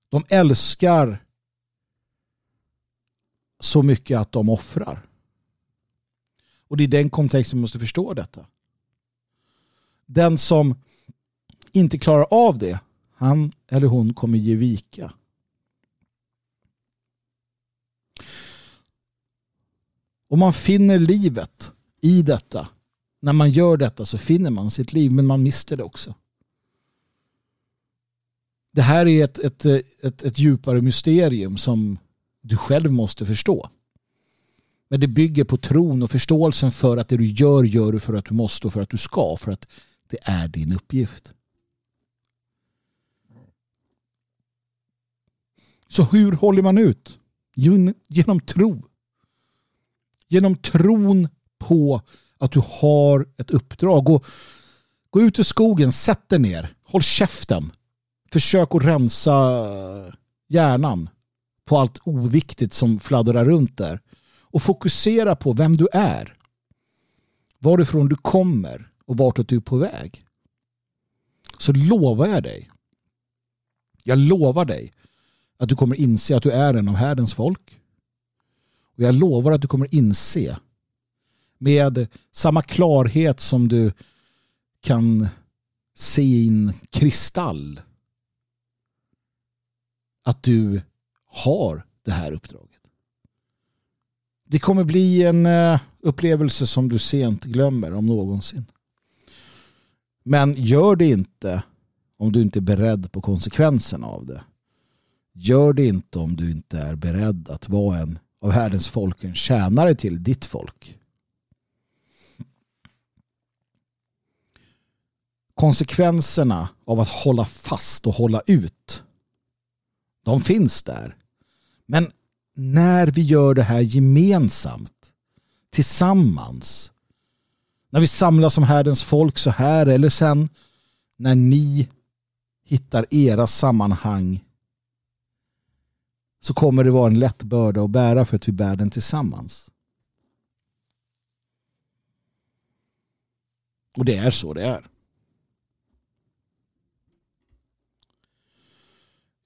De älskar så mycket att de offrar. Och det är den kontexten man måste förstå detta. Den som inte klarar av det, han eller hon kommer ge vika. Och man finner livet i detta. När man gör detta så finner man sitt liv, men man mister det också. Det här är ett, ett, ett, ett djupare mysterium som du själv måste förstå. Men det bygger på tron och förståelsen för att det du gör, gör du för att du måste och för att du ska. För att det är din uppgift. Så hur håller man ut? Genom tro. Genom tron på att du har ett uppdrag. Gå, gå ut i skogen, sätt dig ner, håll käften. Försök att rensa hjärnan på allt oviktigt som fladdrar runt där. Och fokusera på vem du är. Varifrån du kommer och vart du är på väg. Så lovar jag dig. Jag lovar dig att du kommer inse att du är en av härdens folk. Och jag lovar att du kommer inse med samma klarhet som du kan se i en kristall att du har det här uppdraget. Det kommer bli en eh, upplevelse som du sent glömmer om någonsin. Men gör det inte om du inte är beredd på konsekvenserna av det. Gör det inte om du inte är beredd att vara en av härdens folk, en tjänare till ditt folk. Konsekvenserna av att hålla fast och hålla ut, de finns där. Men när vi gör det här gemensamt, tillsammans, när vi samlas som härdens folk så här eller sen när ni hittar era sammanhang så kommer det vara en lätt börda att bära för att vi bär den tillsammans. Och det är så det är.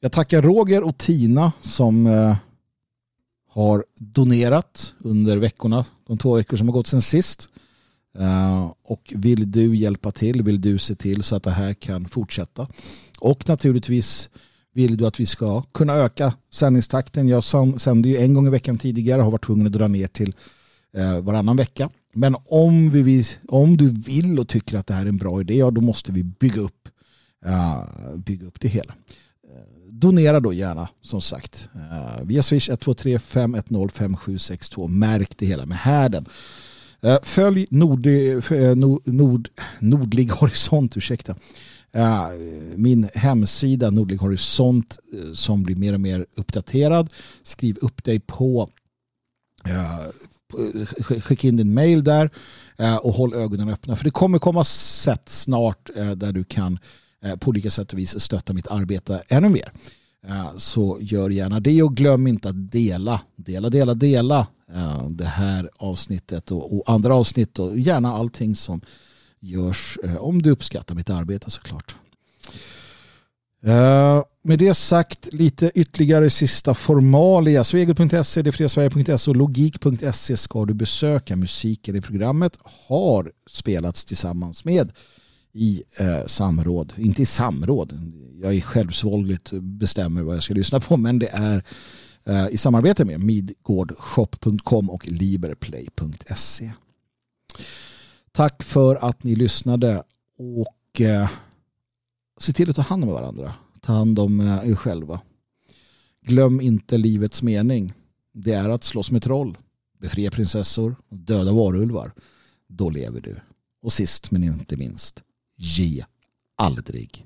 Jag tackar Roger och Tina som eh, har donerat under veckorna, de två veckor som har gått sedan sist. Eh, och vill du hjälpa till, vill du se till så att det här kan fortsätta. Och naturligtvis vill du att vi ska kunna öka sändningstakten. Jag sände ju en gång i veckan tidigare och har varit tvungen att dra ner till eh, varannan vecka. Men om, vi, om du vill och tycker att det här är en bra idé, ja, då måste vi bygga upp, uh, bygga upp det hela donera då gärna som sagt. Uh, via Swish 123 510 5762. Märk det hela med härden. Uh, följ nord, uh, eh, nord, Nordlig Horisont, ursäkta. Uh, min hemsida Nordlig Horisont som blir mer och mer uppdaterad. Skriv upp dig på skicka in din mail där och håll ögonen öppna för det kommer komma sätt snart där du kan Eh, på olika sätt och vis stötta mitt arbete ännu mer. Eh, så gör gärna det och glöm inte att dela, dela, dela, dela eh, det här avsnittet och andra avsnitt och gärna allting som görs om du uppskattar mitt arbete såklart. Med det sagt, lite ytterligare sista formalia. Svegot.se, detfriasverige.se och logik.se ska du besöka. Musiken i programmet har spelats tillsammans med i eh, samråd. Inte i samråd, jag är självsvåldigt bestämmer vad jag ska lyssna på, men det är eh, i samarbete med midgårdshop.com och liberplay.se. Tack för att ni lyssnade och eh, se till att ta hand om varandra. Ta hand om eh, er själva. Glöm inte livets mening. Det är att slåss med troll, befria prinsessor och döda varulvar. Då lever du. Och sist men inte minst, ge aldrig.